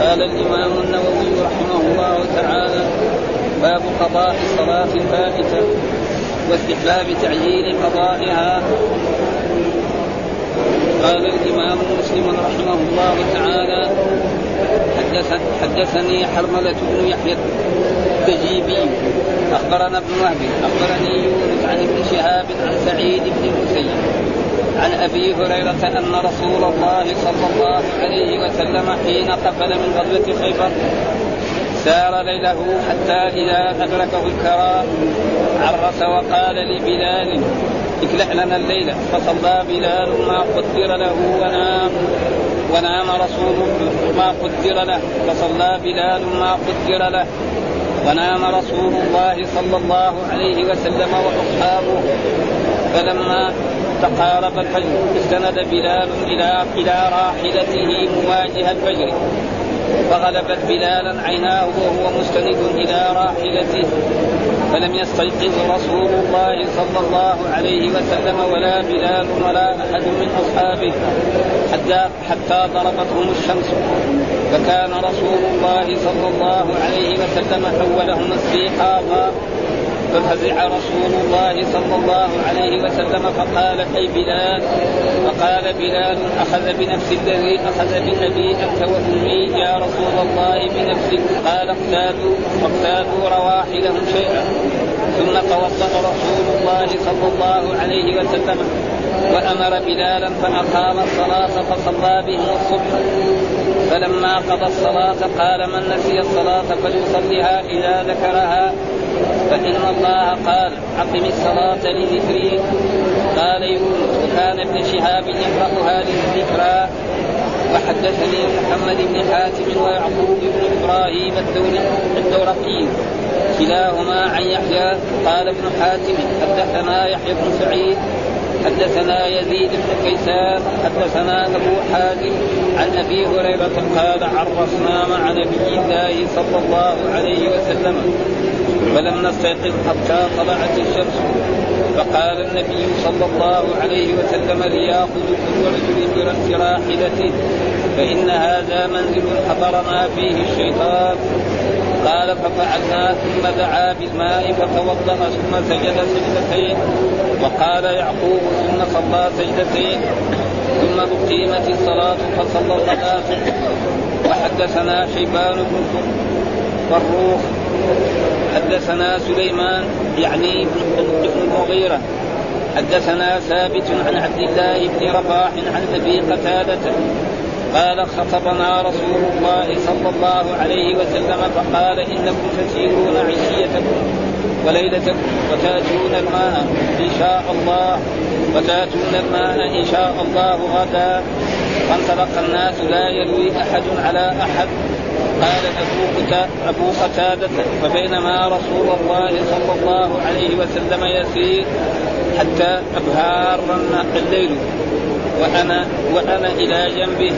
قال الإمام النووي رحمه الله تعالى باب قضاء الصلاة الفائتة واستحباب تعجيل قضائها. قال الإمام مسلم رحمه الله تعالى حدثني حرملة بن يحيى التجيبي أخبرنا ابن وهب أخبرني يونس عن ابن شهاب عن سعيد بن المسيب. عن أبي هريرة أن رسول الله صلى الله عليه وسلم حين قفل من غزوة خيبر سار ليله حتى إذا أدركه الكراء عرس وقال لبلال اكلح لنا الليل. فصلى بلال ما قدر له ونام. ونام رسول ما قدر له. فصلى بلال ما قدر له. ونام رسول الله صلى الله عليه وسلم وأصحابه. فلما تقارب الفجر استند بلال إلى إلى راحلته مواجه الفجر. فغلبت بلالا عيناه وهو مستند إلى راحلته. فلم يستيقظ رسول الله صلى الله عليه وسلم ولا بلال ولا أحد من أصحابه حتى حتى ضربتهم الشمس. فكان رسول الله صلى الله عليه وسلم حولهم استيقاظا ففزع رسول الله صلى الله عليه وسلم فقال أي بلال؟ فقال بلال أخذ بنفس الذي أخذ بابي أنت وأمي يا رسول الله بنفسك قال اقتادوا واقتادوا رواحلهم شيئا. ثم توضا رسول الله صلى الله عليه وسلم وأمر بلالا فأقام الصلاة فصلى بهم الصبح. فلما قضى الصلاة قال من نسي الصلاة فليصلها إذا ذكرها. فإن الله قال أقم الصلاة لذكري. قال يونس وكان ابن شهاب يقرأ هذه الذكرى وحدثني محمد بن حاتم ويعقوب بن إبراهيم الدورقي. كلاهما عن يحيى. قال ابن حاتم حدثنا يحيى بن سعيد حدثنا يزيد بن كيسان حدثنا أبو حازم عن أبي هريرة قال عرفنا مع نبي الله صلى الله عليه وسلم. فلم نستيقظ حتى طلعت الشمس. فقال النبي صلى الله عليه وسلم ليأخذ كل رجل برأس راحلته فإن هذا منزل حضرنا فيه الشيطان. قال ففعلنا ثم دعا بالماء فتوضأ ثم سجد سجدتين. وقال يعقوب ثم صلى سجدتين. ثم أقيمت الصلاة فصلى الغداة وحدثنا شيبان بن فروخ. حدثنا سليمان يعني ابن المغيرة حدثنا ثابت عن عبد الله بن رباح عن أبي قتادة. قال خطبنا رسول الله صلى الله عليه وسلم فقال إنكم تسيرون عشيتكم وليلتكم وتأتون الماء إن شاء الله وتأتون الماء إن شاء الله غدا. فانطلق الناس لا يلوي أحد على أحد. قال أبو أبو قتادة فبينما رسول الله صلى الله عليه وسلم يسير حتى أبهار الليل. وأنا وأنا إلى جنبه.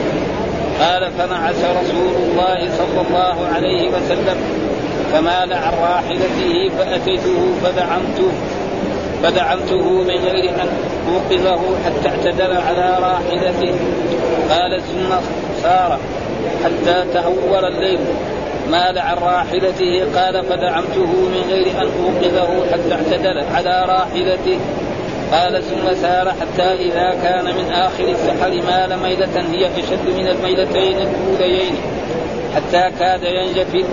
قال فنعس رسول الله صلى الله عليه وسلم فمال عن راحلته فأتيته فدعمته فدعمته من غير أن أوقظه حتى اعتدل على راحلته. قال ثم سار حتى تهور الليل. مال عن راحلته قال فدعمته من غير أن أوقظه حتى اعتدل على راحلته. قال ثم سار حتى إذا كان من آخر السحر مال ميلة هي أشد من الميلتين الأوليين. حتى كاد ينجفل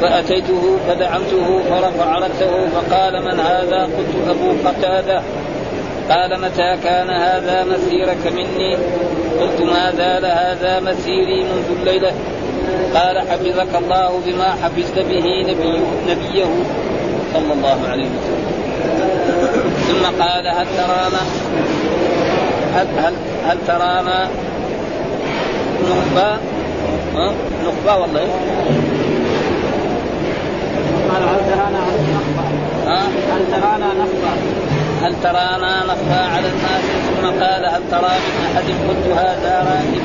فأتيته فدعمته فرفع رأسه فقال من هذا؟ قلت أبو قتادة. قال متى كان هذا مسيرك مني؟ قلت ما زال هذا مسيري منذ الليلة. قال حفظك الله بما حفظت به نبيه, نبيه صلى الله عليه وسلم. ثم قال هل ترانا؟ هل هل, هل ترانا نخبة؟ نخبة والله. قال هل ترانا نخبة هل ترانا نخبة هل ترانا نخفى على الناس؟ ثم قال هل ترى من أحد قلت هذا راكب؟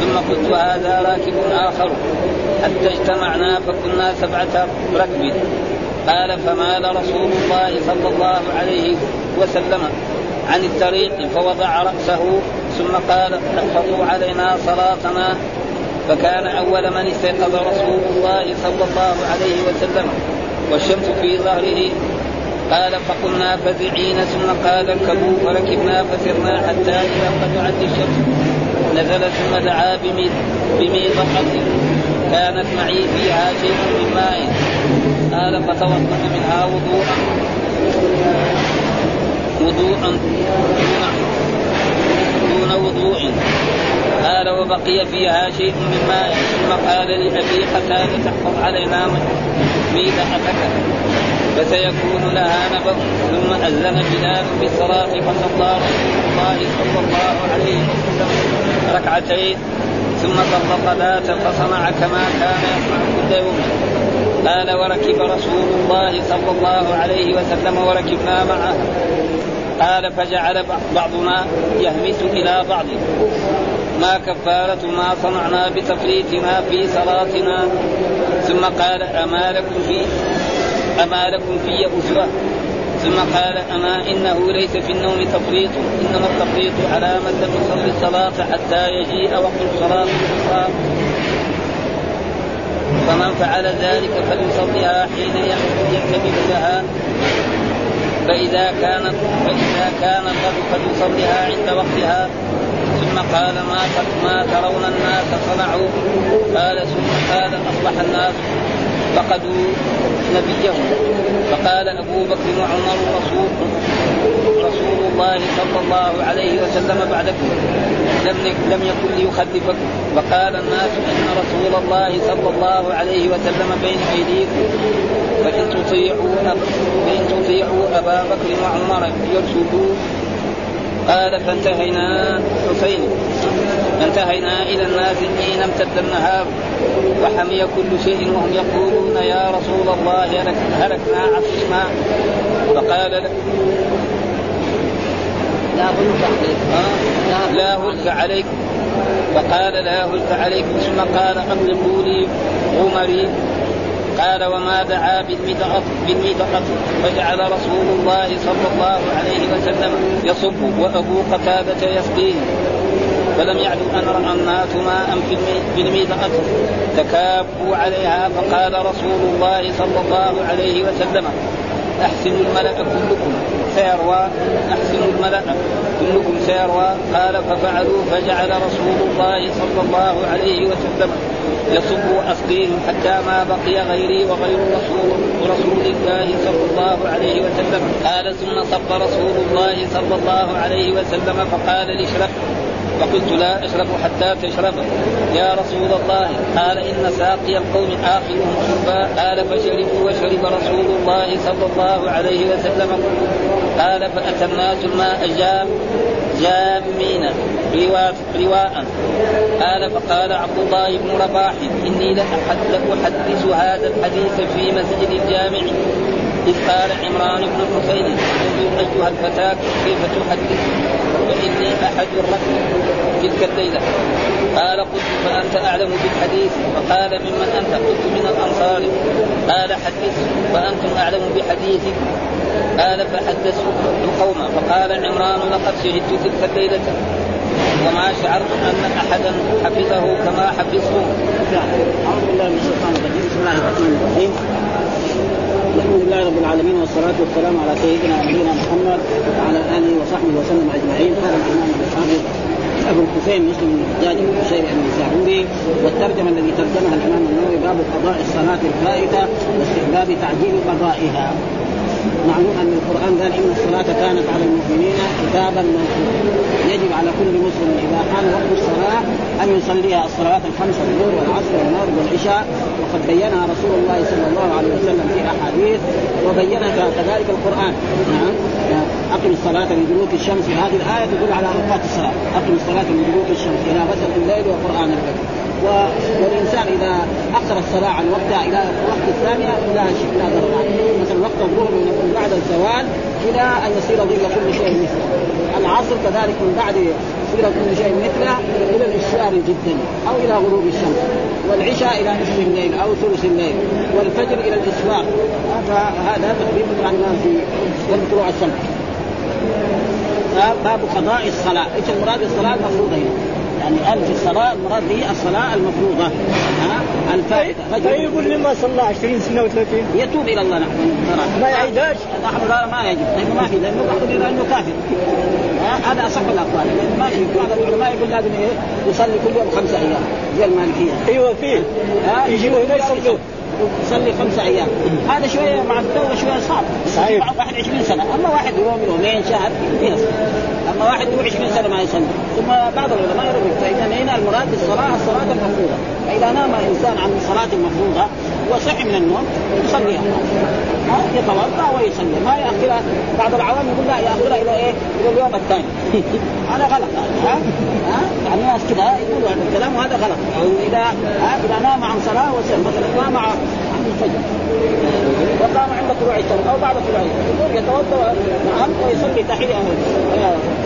ثم قلت هذا راكب آخر. حتى اجتمعنا؟ فكنا سبعة ركب. قال فمال رسول الله صلى الله عليه وسلم عن الطريق؟ فوضع رأسه ثم قال احفظوا علينا صلاتنا. فكان أول من استيقظ رسول الله صلى الله عليه وسلم والشمس في ظهره. قال فقلنا فزعين ثم قال اركبوا فركبنا فسرنا حتى إذا قطعت الشمس. نزل ثم دعا بميضة كانت معي فيها شيء من ماء. قال فتوضأ منها وضوءا. وضوءا. دون وضوء. قال وبقي فيها شيء من ماء. ثم قال لأبي قتادة تحفظ علينا ميدحتك فسيكون لها نبأ ثم أذن بلال بالصلاة رسول الله صلى الله عليه وسلم. ركعتين ثم طلق ذات فصنع كما كان يصنع كل يوم. قال وركب رسول الله صلى الله عليه وسلم وركبنا معه. قال فجعل بعضنا يهمس إلى بعض. ما كفارة ما صنعنا بتفريطنا في صلاتنا. ثم قال أما لكم في أما لكم في أسوة ثم قال أما إنه ليس في النوم تفريط إنما التفريط لم يصلي الصلاة حتى يجيء وقت الصلاة. فمن فعل ذلك فليصليها حين ينتبه لها. فإذا كانت فإذا كان فليصليها عند وقتها. ثم قال ما ما ترون الناس صنعوا؟ قال ثم قال أصبح الناس فقدوا نبيهم. فقال أبو بكر وعمر رسول رسول الله صلى الله عليه وسلم بعدكم. لم لم يكن ليخلفكم. فقال الناس إن رسول الله صلى الله عليه وسلم بين أيديكم. فإن تطيعوا فإن تطيعوا أبا بكر وعمر يرشدوا قال فانتهينا حسين. فانتهينا إلى الناس حين امتد النهار وحمي كل شيء وهم يقولون يا رسول الله هلكنا عطشنا. فقال لك لا هلك عليكم لا هلك عليكم فقال لا هلك عليكم ثم قال اطلقوا لي عمري. قال وما دعا بالمدقة بالمدقة فجعل رسول الله صلى الله عليه وسلم يصب وأبو قتادة يسقيه. فلم أن رأى الناس ماء في الميدقة تكابوا عليها فقال رسول الله صلى الله عليه وسلم أحسنوا الملأ كلكم سيروى أحسنوا الملأ كلكم سيروى. قال ففعلوا فجعل رسول الله صلى الله عليه وسلم يصب واسقيهم حتى ما بقي غيري وغير رسول رسول الله صلى الله عليه وسلم. قال ثم صب رسول الله صلى الله عليه وسلم فقال لاشرب فقلت لا اشرب حتى تشرب يا رسول الله قال إن ساقي القوم آخرهم شربا. قال فشربوا وشرب رسول الله صلى الله عليه وسلم. قال فاتى الناس الماء جام جامين رواء. قال فقال عبد الله بن رباح إني لأحدث هذا الحديث في مسجد الجامع. إذ قال عمران بن حسين انظر أيها الفتاة كيف تحدث؟ فإني أحد الركب تلك الليلة. قال قلت فأنت أعلم بالحديث؟ فقال ممن أنت؟ قلت من الأنصار. قال حدث فأنتم أعلم بحديثك قال فحدثت القوم. فقال عمران لقد شهدت تلك الليلة. وما شعرت أن أحدا حفظه كما حفظته. أعوذ بالله من الشيطان الرجيم، بسم الله الرحمن الرحيم. لله رب العالمين والصلاة والسلام على سيدنا نبينا محمد وعلى آله وصحبه وسلم أجمعين. قال الإمام الحافظ أبو الحسين مسلم بن الحجاج بن بشير النسائي والترجمة الذي ترجمها الإمام النووي باب قضاء الصلاة الفائتة واستحباب تعجيل قضائها. معلوم أن القرآن قال إن الصلاة كانت على المؤمنين كتابا موقوتا. يجب على كل مسلم إذا حان وقت الصلاة أن يصليها الصلوات الخمس الظهر والعصر والمغرب والعشاء. وقد بينها رسول الله صلى الله عليه وسلم في أحاديث وبينها كذلك القرآن. نعم. أقم الصلاة لدلوك الشمس. هذه الآية تدل على أوقات الصلاة. أقم الصلاة لدلوك الشمس. إلى غسل الليل وقرآن الفجر والإنسان إذا اخر الصلاة عن وقتها إلى وقت الثانية لا شيء لا ضرر مثلا وقت الظهر يكون بعد الزوال إلى أن يصير ظل كل شيء مثله. العصر كذلك من بعد يصير كل شيء مثله إلى الاشرار جدا أو إلى غروب الشمس والعشاء إلى نصف الليل أو ثلث الليل والفجر إلى الإسواق. فهذا تقريبا يعني في وقت طلوع الشمس. باب قضاء الصلاة، إيش المراد الصلاه المفروضه هنا؟ يعني قال في الصلاه المراد به الصلاة المفروضة. ها؟ الفائته رجل طيب، يقول لما صلى 20 سنة و30 يتوب إلى الله نحن ما يعيدهاش نحن ما يجب. لأنه ما في لأنه بعض أنه كافر. هذا أصح الأقوال. لأنه ما في بعض العلماء يقول لازم إيه؟ يصلي كل يوم خمسة أيام. زي المالكية. أيوه فيه. يجيبوا هنا يصلوا. يصلي خمسة أيام. هذا شوية مع الدولة شوية صعب. صحيح واحد 20 سنة. أما واحد يوم يومين شهر يصلي. أما واحد له 20 سنة ما يصلي. ثم بعض العلماء يقول فإذا هنا المراد بالصلاه الصلاة المفروضة. فإذا نام إنسان عن صلاة مفروضة وصحي من النوم يصليها يتوضأ ويصلي. ما يأخرها. بعض العوام يقول لا يأخرها إلى إيه؟ إلى اليوم الثاني. هذا غلط. ها؟ ها؟ يعني الناس كذا يقولوا هذا الكلام وهذا غلط. إذا إذا نام عن صلاة مثلا نام عن الفجر. وقام عند طلوع الشمس أو بعد طلوع الشمس. يتوضأ نعم ويصلي تحيه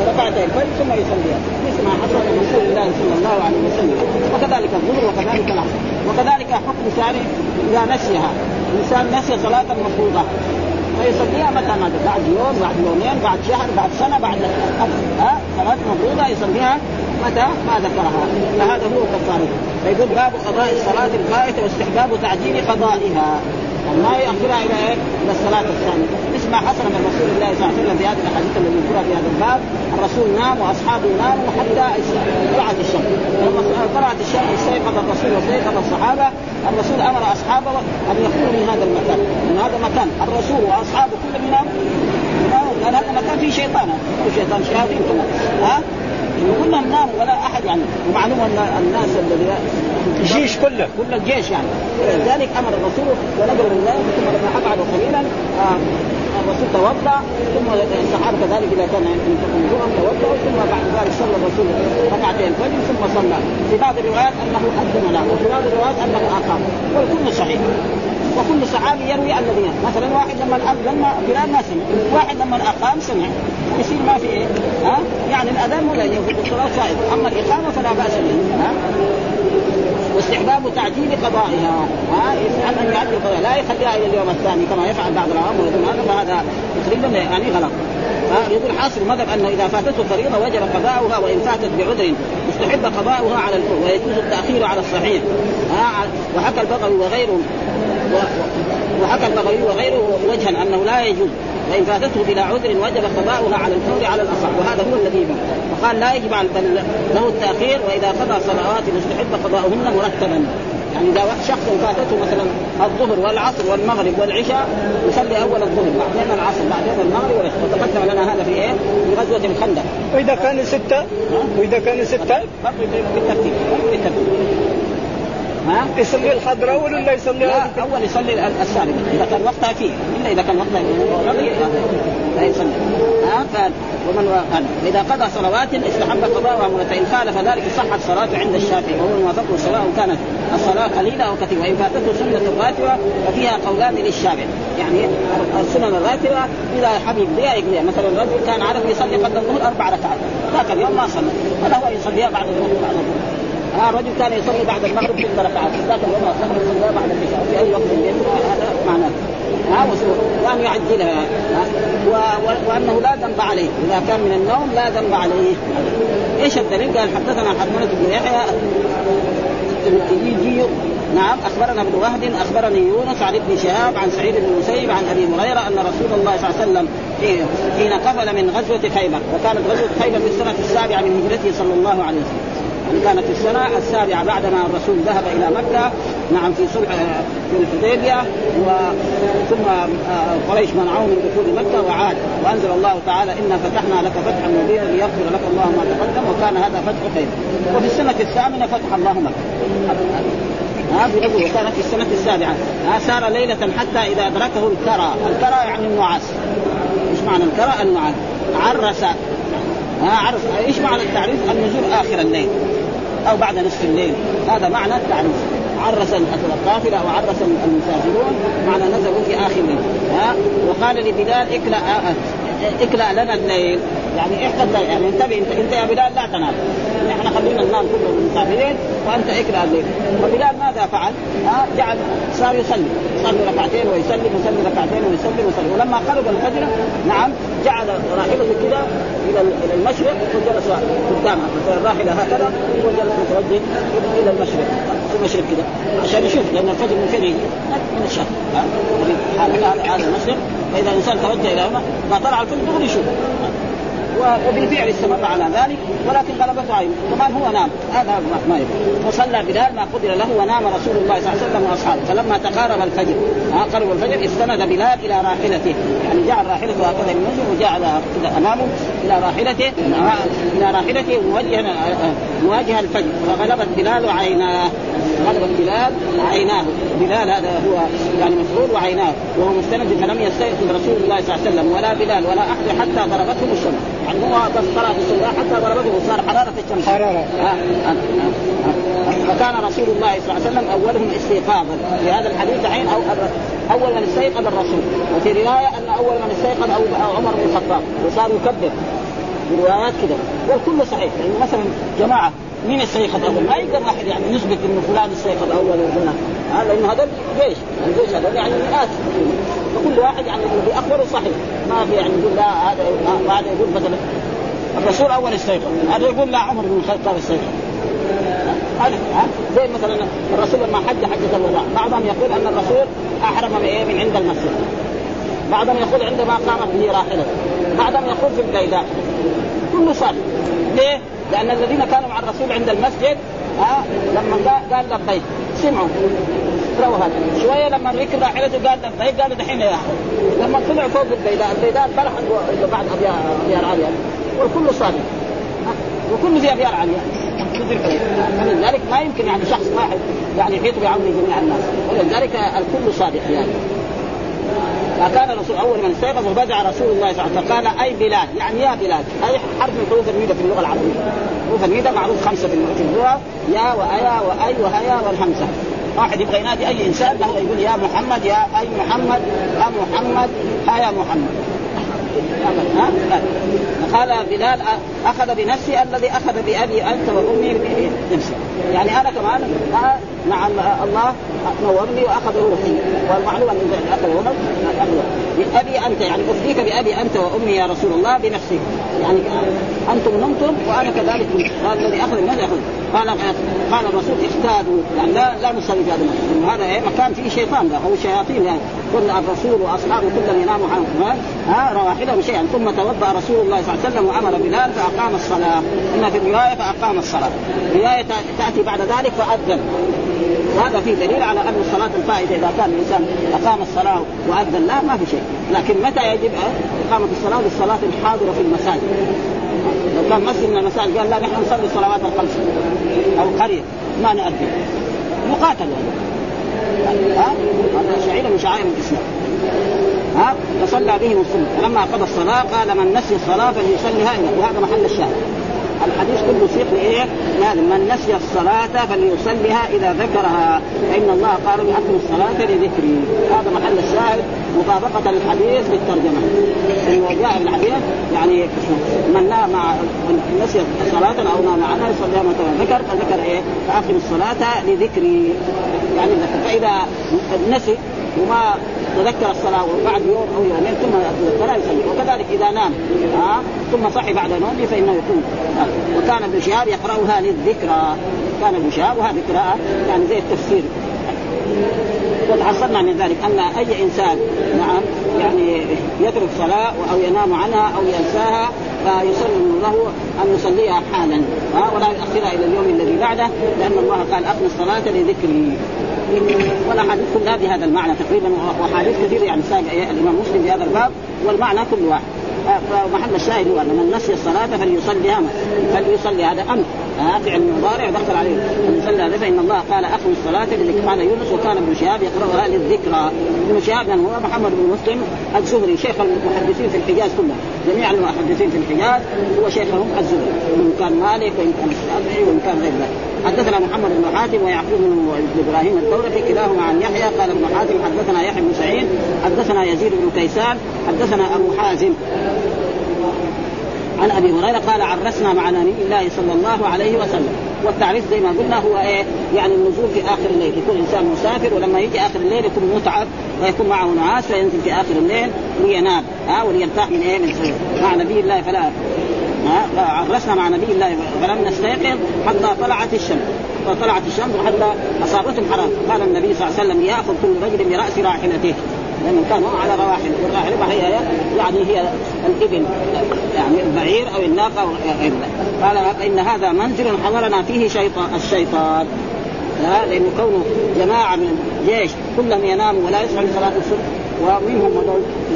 ركعتي الفجر ثم يصليها مثل ما حصل رسول الله صلى الله عليه وسلم. وكذلك الظهر وكذلك العصر. وكذلك حكم ثاني إذا نسيها. الإنسان نسي صلاة مفروضة. فيصليها متى ما بعد يوم بعد يومين بعد شهر بعد سنة بعد ها؟ صلاه مفروضة يصليها متى ما ذكرها. فهذا هو كفاره فيقول باب قضاء الصلاة الفائتة واستحباب تعجيل قضائها. ما يأخرها إلى إيه؟ إلى الصلاة الثانية، مثل ما حصل من رسول الله صلى الله عليه وسلم في هذه الأحاديث التي نذكرها في هذا الباب، الرسول نام وأصحابه ناموا حتى طلعت الشمس، لما طلعت الشمس استيقظ الرسول واستيقظ الصحابة، الرسول أمر أصحابه أن يخرجوا من هذا المكان، من هذا المكان. الرسول وأصحابه كلهم يناموا. لأن هذا المكان فيه شيطان، شيطان شياطين كمان، ها؟ كلهم ناموا ولا أحد يعني ومعلوم أن الناس الذي الجيش كله. كل الجيش يعني. لذلك أمر الرسول ونقل من ذلك ثم لما ابعدوا قليلا آه الرسول توضا ثم الصحابة كذلك إذا كان ينفقون جوعا توضاوا ثم بعد ذلك صلى الرسول ركعتين الفجر ثم صلى. في بعض الروايات أنه أذن له وفي بعض الروايات أنه أقام. والكل صحيح. وكل صحابي يروي الذين. مثلا واحد لما الاذن بلال ما سمع واحد لما اقام سمع. يصير ما في إيه؟ ها؟ يعني الأذان يفوت الصلاة فائده أما الإقامة فلا بأس به. ها؟ واستحباب تعجيل قضائها. ها؟ يفعل أن يعجل قضائها لا يخليها إلى اليوم الثاني كما يفعل بعض العوام هذا فهذا تقريبا يعني غلط. يقول حاصل المذهب انه إذا فاتته فريضة وجب قضاؤها وإن فاتت بعذر مستحب قضاؤها على الفور ويجوز التأخير على الصحيح. وحكى البغوي وغيره وحكى البغوي وغيره وجها أنه لا يجوز وان فاتته بلا عذر وجب قضاؤها على الفور على الأصح وهذا هو الذي يبقى فقال لا يجب على بل له التأخير وإذا قضى صلوات مستحب قضاؤهن مرتبا يعني إذا شخص فاتته مثلا الظهر والعصر والمغرب والعشاء يصلي أول الظهر بعدين العصر بعدين المغرب والعشاء وتقدم لنا هذا في إيه؟ في غزوة الخندق. وإذا كانوا ستة؟ وإذا كانوا ستة؟ بالترتيب بالترتيب ها؟ يصلي الحضر أول ولا يصلي لا أول يصلي السابق إذا كان وقتها فيه. إلا إذا كان وقتها لا يصلي. ها؟ قال ومن قال إذا قضى صلوات استحب قضاءها فإن خالف ذلك صحت صلاته عند الشافعي. وهو موافقه سواء كانت الصلاة قليلة أو كثيرة. وإن فاتته سنة راتبه ففيها قولان للشافعي. يعني السنن الراتبة إذا حبيب بها يقضيها. مثلا الرجل كان عرف يصلي قبل الظهر أربع ركعات. ذاك اليوم ما صلى. فله ان يصليها بعد الظهر بعد الظهر. ها رجل كان يصلي بعد المغرب ست ركعات ذاك اليوم صلى يصليها بعد العشاء في أي وقت من الليل. هذا معناه. ها وان يعجلها وأنه لا ذنب عليه. إذا كان من النوم لا ذنب عليه. إيش الدليل؟ قال حدثنا حرمله بن يحيى. التجيجي نعم أخبرنا ابن وهب أخبرني يونس عن ابن شهاب عن سعيد بن المسيب عن أبي هريرة أن رسول الله صلى الله عليه وسلم حين قفل من غزوة خيبر وكانت غزوة خيبر في السنة السابعة من هجرته صلى الله عليه وسلم. يعني كانت في السنة السابعة بعدما الرسول ذهب إلى مكة نعم في صلح في الحديبية ثم آه، قريش منعوه من دخول مكة وعاد. وأنزل الله تعالى إنا فتحنا لك فتحا مبينا ليغفر لك الله ما تقدم وكان هذا فتح خير وفي السنة الثامنة فتح الله مكة. ها بغزوه وكانت في السنة السابعة. ها سار ليلة حتى إذا أدركه الكرى، الكرى يعني النعاس. إيش معنى الكرى؟ النعاس. عرس. ها عرس. إيش معنى التعريف؟ النزول آخر الليل. أو بعد نصف الليل. هذا معنى التعريف عرس القافله أو عرس المسافرون معنى نزلوا في آخر الليل. ها؟ وقال لبلال اكلا اكلا لنا الليل. يعني احفظ يعني انتبه انت, انت يا بلال لا تنام. خلينا ننام كلنا مسافرين وأنت اكل الليل فبلال ماذا فعل؟ ها جعل صار يصلي. يصلي ركعتين ويسلم يصلي ركعتين ويسلم ويسلم ولما قرب الفجر نعم جعل راحلته كده إلى إلى المشرق وجلس قدامها الراحله هكذا وجلس متوجه إلى المشرق المشرق كده عشان يشوف لأن الفجر من فين؟ من الشرق. هذا هذا المشرق. فإذا الإنسان توجه إلى هنا ما طلع الفجر دغري يشوف. وبالفعل استمر على ذلك. ولكن غلبته عين كمان هو نام؟ هذا ما يفعل فصلى بلال ما قدر له ونام رسول الله صلى الله عليه وسلم وأصحابه. فلما تقارب الفجر ها قرب الفجر استند بلال إلى راحلته. يعني جعل راحلته هكذا ينزل وجعل أمامه إلى راحلته إلى راحلته موجها مواجه الفجر. فغلبت بلال عيناه. غلبت بلال عيناه. بلال هذا هو يعني مسرور وعيناه. وهو مستند فلم يستيقظ رسول الله صلى الله عليه وسلم ولا بلال ولا أحد حتى ضربته الشمس. يعني هو بس طلع في حتى ضربته وصار حرارة الشمس. حرارة. آه آه آه فكان رسول الله صلى الله عليه وسلم أولهم استيقاظا. في هذا الحديث عين أو أول من استيقظ الرسول. وفي رواية أن أول من استيقظ عمر بن الخطاب. وصار يكبر. بروايات كده. والكل صحيح. يعني مثلا جماعة مين استيقظ اول؟ ما يقدر واحد يعني يثبت إنه فلان استيقظ اول وفلان هذا لأنه هذا جيش. الجيش هذا يعني مئات. فكل واحد يعني اللي اخبره صحيح ما في يعني يقول لا هذا هذا يقول مثلا الرسول أول استيقظ هذا يقول لا عمر بن الخطاب استيقظ هذا زي مثلا الرسول لما حج حجه الوداع بعضهم يقول أن الرسول أحرم من من عند المسجد. بعضهم يقول عندما قامت به راحلته بعضهم يقول في البيداء. كله صالح ليه؟ لأن الذين كانوا مع الرسول عند المسجد ها لما قال لبيك سمعوا. روى هذا. شوية لما ركب راحلته قال لبيك قالوا دحين يا لما طلعوا فوق البيداء البيداء البرح بعد ابيار عالية. والكل صالح وكل ذي ابيار عالية. فلذلك ما يمكن يعني شخص واحد يعني يحيط بعونه جميع الناس. ولذلك الكل صادق يعني فكان الرسول أول من استيقظ وبدع رسول الله صلى الله عليه وسلم فقال أي بلال يعني يا بلال هذه حرف من حروف الندى في اللغة العربية. حروف الندى معروف خمسة في اللغة. يا وأيا وأي وهيا والهمسة. واحد يبغى ينادي أي إنسان له يقول يا محمد يا أي محمد يا محمد يا محمد. قال بلال أخذ بنفسي الذي أخذ بأبي أنت وأمي بنفسي. يعني أنا كمان نعم الله نورني واخذ روحي والمعلومه أن اخذ بأبي أنت يعني افديك بأبي أنت وأمي يا رسول الله بنفسك. يعني أنتم نمتم وأنا كذلك قال الذي أخذ من ياخذ قال قال الرسول اختادوا. يعني لا لا نصلي في هذا المكان هذا إيه؟ مكان فيه شيطان. ده أو شياطين. يعني كل الرسول وأصحابه كلهم يناموا عن ها رواحلهم شيئا. ثم توضأ رسول الله صلى الله عليه وسلم وأمر بلال فأقام الصلاة. اما في الرواية فأقام الصلاة. روايه تأتي بعد ذلك فأذن. وهذا فيه دليل على أن الصلاة الفائده إذا كان الإنسان أقام الصلاة وأذن لا ما في شيء. لكن متى يجب اقامه الصلاه للصلاة الحاضرة في المساجد. لو كان مسجد من المساجد قال لا نحن نصلي الصلوات الخمس أو قريه ما نؤذن مقاتل ها؟ هذا شعيره من شعائر الإسلام. ها؟ فصلى بهم السنة فلما قضى الصلاة قال من نسي الصلاة فليصليها وهذا محل الشاهد. الحديث كله سيق لإيه؟ من نسي الصلاة فليصليها إذا ذكرها. فإن الله قال أقم الصلاة لذكري. هذا محل الشاهد مطابقة للحديث بالترجمة. إنه جاء الحديث يعني من نام مع نسي صلاة أو نام عنها يصليها متى ذكر فذكر إيه؟ فأقم الصلاة لذكري. يعني ذكر فإذا نسي وما تذكر الصلاة وبعد يوم أو يومين ثم فلا يصلي. وكذلك إذا نام. ها؟ ثم صحي بعد نومه فإنه يكون. وكان ابن شهاب يقرأها للذكرى. كان ابن شهاب وهذه قراءة يعني زي التفسير. قد حصلنا من ذلك أن أي إنسان نعم يعني يترك صلاة أو ينام عنها أو ينساها فيسلم له أن يصليها حالا. ولا يؤخرها إلى اليوم الذي بعده لأن الله قال أقم الصلاة لذكري. والاحاديث كلها بهذا المعنى تقريبا وأحاديث كثيرة يعني ساق الإمام مسلم في هذا الباب والمعنى كل واحد. فمحل الشاهد هو ان من نسي الصلاة فليصليها فليصلي هذا أمر. آه فعل مضارع دخل عليه. صلى هذا فإن الله قال أقم الصلاة لذكر قال يونس وكان ابن شهاب يقراها للذكرى. ابن شهاب من هو محمد بن مسلم الزهري شيخ المحدثين في الحجاز كلها جميع المحدثين في الحجاز هو شيخهم الزهري. وإن كان مالك وإن كان الشافعي وإن كان غير ذلك. حدثنا محمد بن حاتم ويعقوب بن إبراهيم الدورقي كلاهما عن يحيى. قال ابن حاتم حدثنا يحيى بن سعيد حدثنا يزيد بن كيسان حدثنا أبو حازم. عن أبي هريرة قال عرسنا مع نبي الله صلى الله عليه وسلم. والتعريس زي ما قلنا هو إيه؟ يعني النزول في آخر الليل. يكون إنسان مسافر ولما يجي آخر الليل يكون متعب ويكون معه نعاس فينزل في آخر الليل لينام ها وليرتاح من إيه؟ من مع نبي الله فلا. عرسنا مع نبي الله فلم نستيقظ حتى طلعت الشمس. فطلعت الشمس وحتى أصابتهم حرام. قال النبي صلى الله عليه وسلم يأخذ كل رجل برأس راحلته. لانهم كانوا على رواحل. والراحله هي يعني هي الإبل يعني البعير أو الناقة أو قال ان هذا منزل حضرنا فيه شيطان الشيطان. لا لأنه كونه جماعة من الجيش كلهم يناموا ولا يصحوا لصلاة الصبح ومنهم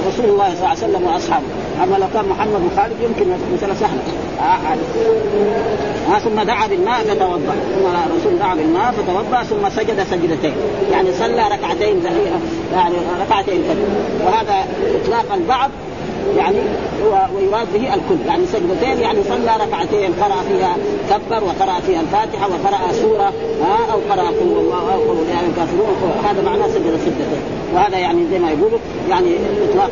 رسول الله صلى الله عليه وسلم وأصحابه. اما لو كان محمد وخالد يمكن مثلا سهلة. آه ثم دعا بالماء فتوضأ. ثم الرسول دعا بالماء فتوضأ ثم سجد سجدتين. يعني صلى ركعتين يعني ركعتين الفجر وهذا إطلاق البعض يعني ويراد به الكل. يعني سجدتين يعني صلى ركعتين قرأ فيها كبر وقرأ فيها الفاتحة وقرأ سورة ها أو قرأ قل الله أو قل يعني الكافرون هذا معناه سجد سجدتين وهذا يعني زي ما يقولوا يعني إطلاق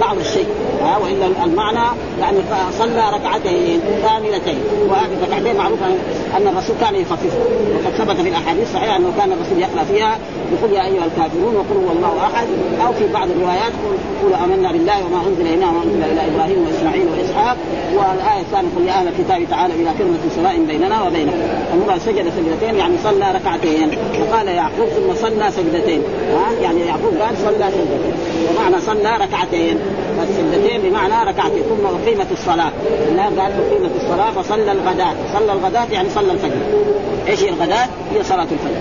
بعض الشيء ها وإلا المعنى يعني صلى ركعتين كاملتين. وهذه الركعتين معروفة أن الرسول كان يخففها وقد ثبت في الأحاديث الصحيحة أنه كان الرسول يقرأ فيها يقول يا أيها الكافرون وقل هو الله أحد أو في بعض الروايات قل آمنا بالله وما أنزل إلينا وما أنزل إلى إبراهيم وإسماعيل وإسحاق والآية الثانية قل يا أهل الكتاب تعالى إلى كلمة سواء بيننا وبينكم. المرأة سجد سجدتين يعني صلى ركعتين. وقال يعقوب ثم صلى سجدتين. ها؟ يعني يعقوب قال صلى سجدتين. ومعنى صلى ركعتين. فالسجدتين بمعنى ركعتين. ثم أقيمت الصلاة. الله قال أقيمت الصلاة فصلى الغداة. صلى الغداة يعني صلى الفجر. إيش هي الغداة؟ هي صلاة الفجر.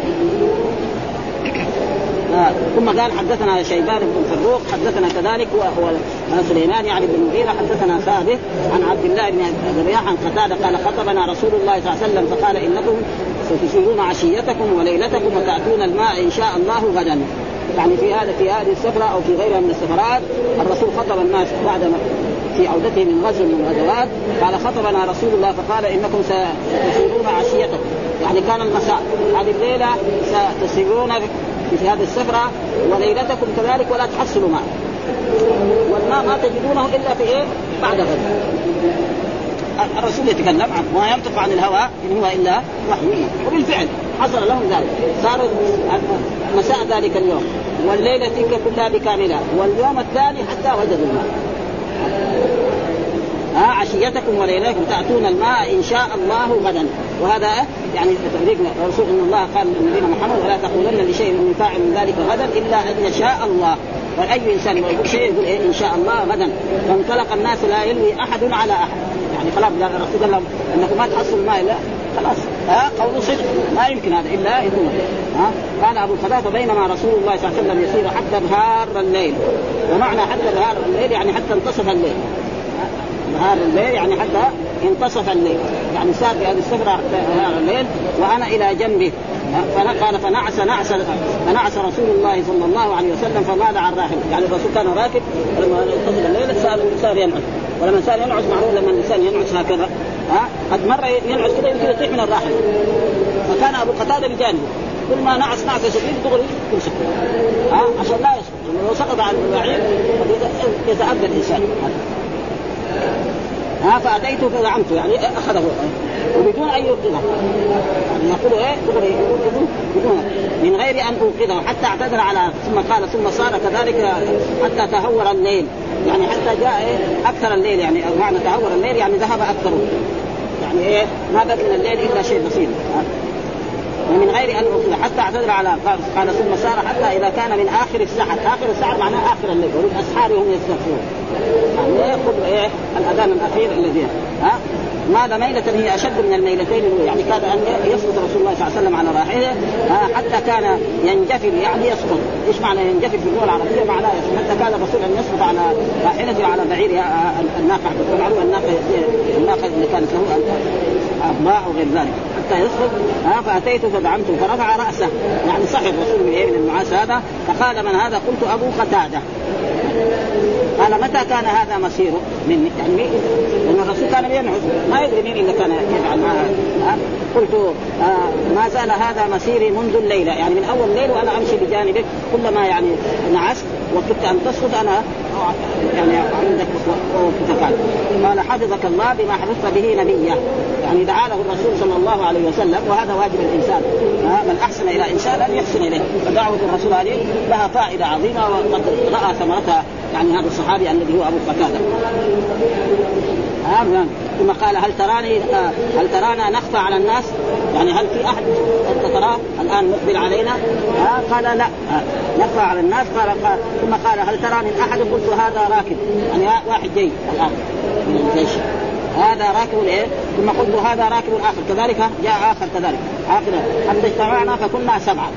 ثم قال حدثنا شيبان بن فروق حدثنا كذلك هو سليمان يعني بن المغيرة حدثنا ثابت عن عبد الله بن ربيعه عن قتادة قال خطبنا رسول الله صلى الله عليه وسلم فقال إنكم ستسيرون عشيتكم وليلتكم وتأتون الماء إن شاء الله غدا. يعني في هذا في هذه السفرة أو في غيرها من السفرات الرسول خطب الناس بعد في عودته من غزو من الغزوات قال خطبنا رسول الله فقال إنكم ستسيرون عشيتكم. يعني كان المساء. هذه الليلة ستسيرون في هذه السفرة وليلتكم كذلك ولا تحصلوا ماء والماء ما تجدونه إلا في إيه؟ بعد غد الرسول يتكلم عنه ما ينطق عن الهوى إن هو إلا وحي. وبالفعل حصل لهم ذلك. صار مساء ذلك اليوم والليلة تلك كلها بكاملها واليوم الثاني حتى وجدوا الماء. ها عشيتكم وليلتكم تأتون الماء إن شاء الله غدا. وهذا يعني تفريق الرسول إن الله قال لنبينا محمد ولا تقولن لشيء من فاعل من ذلك غدا إلا أن يشاء الله وأي إنسان يقول شيء يقول إيه؟ إن شاء الله غدا. فانطلق الناس لا يلوي أحد على أحد. يعني خلاص الرسول قال لهم أنكم ما تحصلوا الماء لا خلاص. ها؟ قول صدق. ما يمكن هذا إلا يكون. ها؟ قال أبو الخلاف بينما رسول الله صلى الله عليه وسلم يسير حتى نهار الليل. ومعنى حتى نهار الليل يعني حتى انتصف الليل. نهار الليل يعني حتى انتصف الليل. يعني سار هذه السفره نهار الليل وأنا إلى جنبه قال فنعس نعس فنعس رسول الله صلى الله عليه وسلم فماذا عن راحل؟ يعني الرسول كان راكب لما انتصف الليل صار صار ينعس. ولما صار ينعس معروف لما الإنسان ينعس هكذا. ها؟ قد مره ينعس كذا يمكن يطيح من الراحل. فكان أبو قتادة بجانبه. كل ما نعس نعس شديد دغري يمسك. ها؟ عشان لا يسقط. لو سقط عن البعير يتأذى الإنسان. ها فاتيته فزعمته يعني أخذه. وبدون أن يوقظه. يعني يقول إيه دغري بدون. من غير أن أوقظه حتى اعتذر على ثم قال ثم صار كذلك حتى تهور الليل. يعني حتى جاء إيه أكثر الليل يعني معنى تهور الليل يعني ذهب أكثره. يعني إيه ما بقي من الليل إلا شيء بسيط. ومن غير أن اخذ حتى أعتذر على قال ثم سار حتى إذا كان من آخر السحر. آخر السحر معناه آخر الليل وبالاسحار هم يستغفرون. يعني ياخذ إيه الأذان الأخير الذي ها؟ ماذا ميلة هي أشد من الميلتين يعني كاد أن يسقط رسول الله صلى الله عليه وسلم على راحلته حتى كان ينجفل يعني يسقط، إيش معنى ينجفل في اللغة العربية؟ معناه حتى كان الرسول أن يسقط على راحلته وعلى بعير الناقة. معلوم الناقة الناقة اللي كانت له أطباع وغير ذلك. حتى يسقط ها فأتيت فدعمته فرفع رأسه. يعني صحي الرسول من من النعاس هذا فقال من هذا؟ قلت أبو قتادة. قال متى كان هذا مصيره مني؟ يعني لأن الرسول كان ينعس ما يدري مين اللي كان يفعل معه قلت آه ما زال هذا مسيري منذ الليلة. يعني من أول ليل وأنا أمشي بجانبك كلما يعني نعست وكدت أن تسقط أنا يعني عندك وقتك قال حفظك الله بما حفظت به نبيه يعني دعا له الرسول صلى الله عليه وسلم وهذا واجب الإنسان. من أحسن إلى إنسان أن يحسن إليه. فدعوة الرسول هذه لها فائدة عظيمة وقد رأى ثمرتها يعني هذا الصحابي الذي هو أبو قتادة. نعم ثم قال هل تراني آه، هل ترانا نخفى على الناس؟ يعني هل في أحد أنت تراه الآن مقبل علينا؟ آه قال لا آه نخفى على الناس. قال, قال ثم قال هل تراني أحد؟ قلت هذا راكب. يعني واحد جاي الآن من الجيش. هذا راكب إيه؟ ثم قلت هذا راكب آخر. كذلك جاء آخر كذلك. اخر حتى اجتمعنا فكنا سبعة.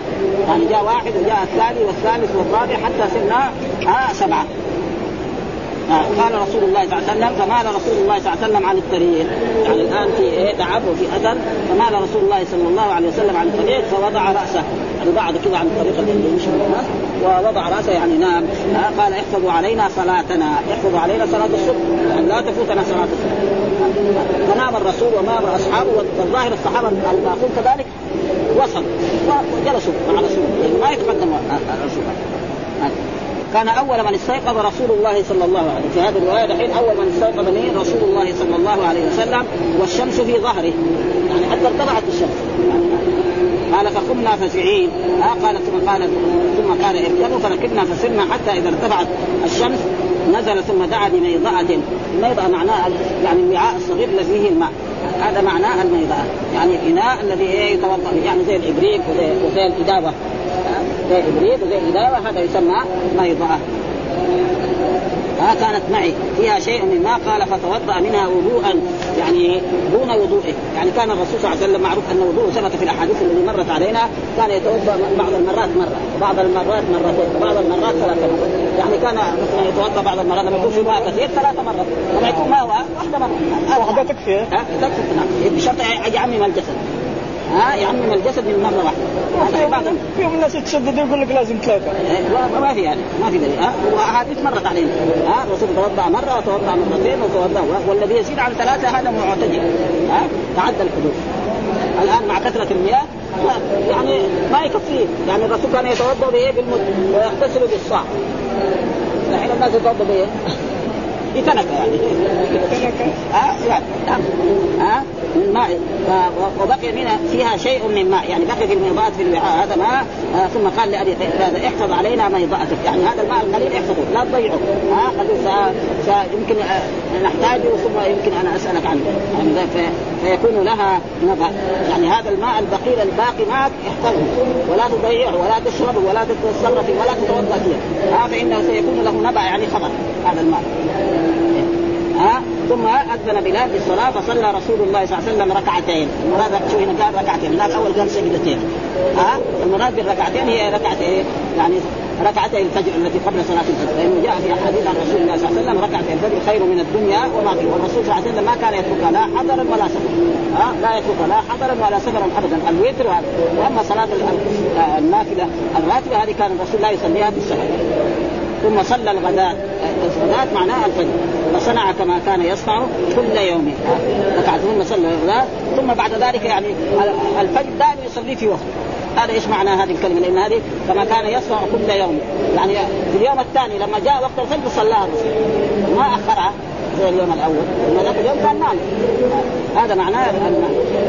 يعني جاء واحد وجاء الثاني والثالث والرابع حتى صرنا آه سبعة. قال رسول الله صلى الله عليه وسلم فمال رسول الله صلى الله عليه وسلم عن الطريق يعني الآن في إيه تعب وفي أذى فمال رسول الله صلى الله عليه وسلم عن الطريق فوضع رأسه. يعني بعد كذا عن الطريق اللي يمشي ووضع رأسه يعني نام. آه قال احفظوا علينا صلاتنا. احفظوا علينا صلاة الصبح. يعني لا تفوتنا صلاة الصبح. فنام الرسول ونام أصحابه والظاهر الصحابة الباقون كذلك وصل. وجلسوا على رسول يعني ما يتقدم الرسول كان أول من استيقظ رسول الله صلى الله عليه وسلم. في هذه الرواية دحين أول من استيقظ مين رسول الله صلى الله عليه وسلم والشمس في ظهره. يعني حتى ارتفعت الشمس. قال فقمنا فزعين. آه قال ثم قال ثم قال اركبوا فركبنا فسرنا حتى إذا ارتفعت الشمس نزل ثم دعا بميضأة. الميضأة معناه يعني الوعاء الصغير الذي فيه الماء. هذا معناه الميضأة. يعني الإناء الذي يتوضأ يعني زي الإبريق وزي, وزي الإدابة زي ابريق وزي الاداوه هذا يسمى ميضاه ها كانت معي. فيها شيء من ماء قال فتوضأ منها وضوءا يعني دون وضوئه. يعني كان الرسول صلى الله عليه وسلم معروف أن وضوءه ثبت في الأحاديث التي مرت علينا. كان يتوضأ بعض المرات مرة وبعض المرات مرتين وبعض المرات ثلاث مرات. يعني كان مثلا يتوضأ بعض المرات لما يكون في ماء كثير ثلاث مرات. لما يكون ماء واحدة مرة. واحدة تكفي ها تكفي نعم. بشرط يعمم الجسد. ها يعمم الجسد من مرة واحدة. بعض فيهم الناس يتشددوا يقول لك لازم ثلاثة. إيه، ما في يعني ما في دليل. ها واحاديث مرت علينا. ها الرسول توضأ مرة وتوضأ مرتين وتوضأ والذي يزيد عن ثلاثة هذا معتدل. ها تعدى الحدود. الآن مع كثرة المياه يعني ما يكفيه يعني الرسول كان يتوضأ بإيه؟ بالمد ويغتسل بالصاع. الحين الناس يتوضأ بإيه؟ بتنكه يعني. ها؟ يعني ها؟ من ماء. وبقي منها فيها شيء من ماء. يعني بقي في الميضات في الوعاء. هذا ماء آه ثم قال لأبي هذا احفظ علينا ميضاتك يعني هذا الماء القليل احفظه لا تضيعه. ها؟ خليه يمكن نحتاجه ثم يمكن أنا أسألك عنه. يعني فيكون لها نبع يعني هذا الماء البقيل الباقي معك احفظه. ولا تضيعه ولا تشربه ولا تتصرف ولا تتوضأ فيه. ها؟ فإنه سيكون له نبع يعني خبر. هذا الماء. ها؟ ثم أذن بلال بالصلاه فصلى رسول الله صلى الله عليه وسلم ركعتين. المراد شو هنا قال ركعتين. هناك أول قال سجدتين. ها؟ المراد بالركعتين هي ركعه إيه؟ يعني ركعتي الفجر التي قبل صلاة الفجر. لأنه جاء في احاديث عن رسول الله صلى الله عليه وسلم ركعتي الفجر خير من الدنيا وما فيه. والرسول صلى الله عليه وسلم ما كان يتركها لا حضرا ولا سفرا. ها؟ لا يتركها لا حضرا ولا سفرا أبدا. الوتر وأما صلاة النافلة الراتبة هذه كان الرسول لا يصليها في السفر ثم صلى الغداء. الغداء معناه الفجر. فصنع كما كان يصنع كل يوم. ركعتهن صلى الغداء. ثم بعد ذلك يعني الفجر دائما يصلي في وقت. هذا إيش معنى هذه الكلمة؟ لأن هذه كما كان يصنع كل يوم. يعني في اليوم الثاني لما جاء وقت الفجر صلاها ما أخرها. زي اليوم الأول. اليوم كان نام هذا معناه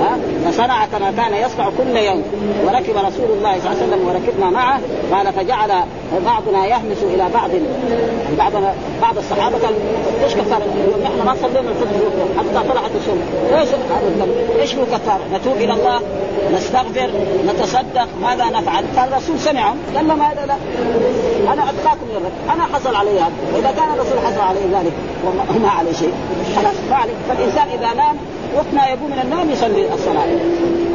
ها؟ فصنع كما كان يصنع كل يوم. وركب رسول الله صلى الله عليه وسلم وركبنا معه. قال فجعل بعضنا يهمس إلى بعض. بعضنا بعض الصحابة قال إيش كفارة؟ نحن ما صلينا الفجر. حتى طلعت الشمس إيش إيش هو كفارة؟ نتوب إلى الله نستغفر نتصدق ماذا نفعل؟ فالرسول سمعهم. قال لهم هذا لا. أنا أتقاكم للرب. أنا حصل علي هذا. وإذا كان الرسول حصل عليه ذلك وما عليه شيء. خلاص ما عليه فالإنسان إذا نام وقت ما يقوم من النوم يصلي الصلاة.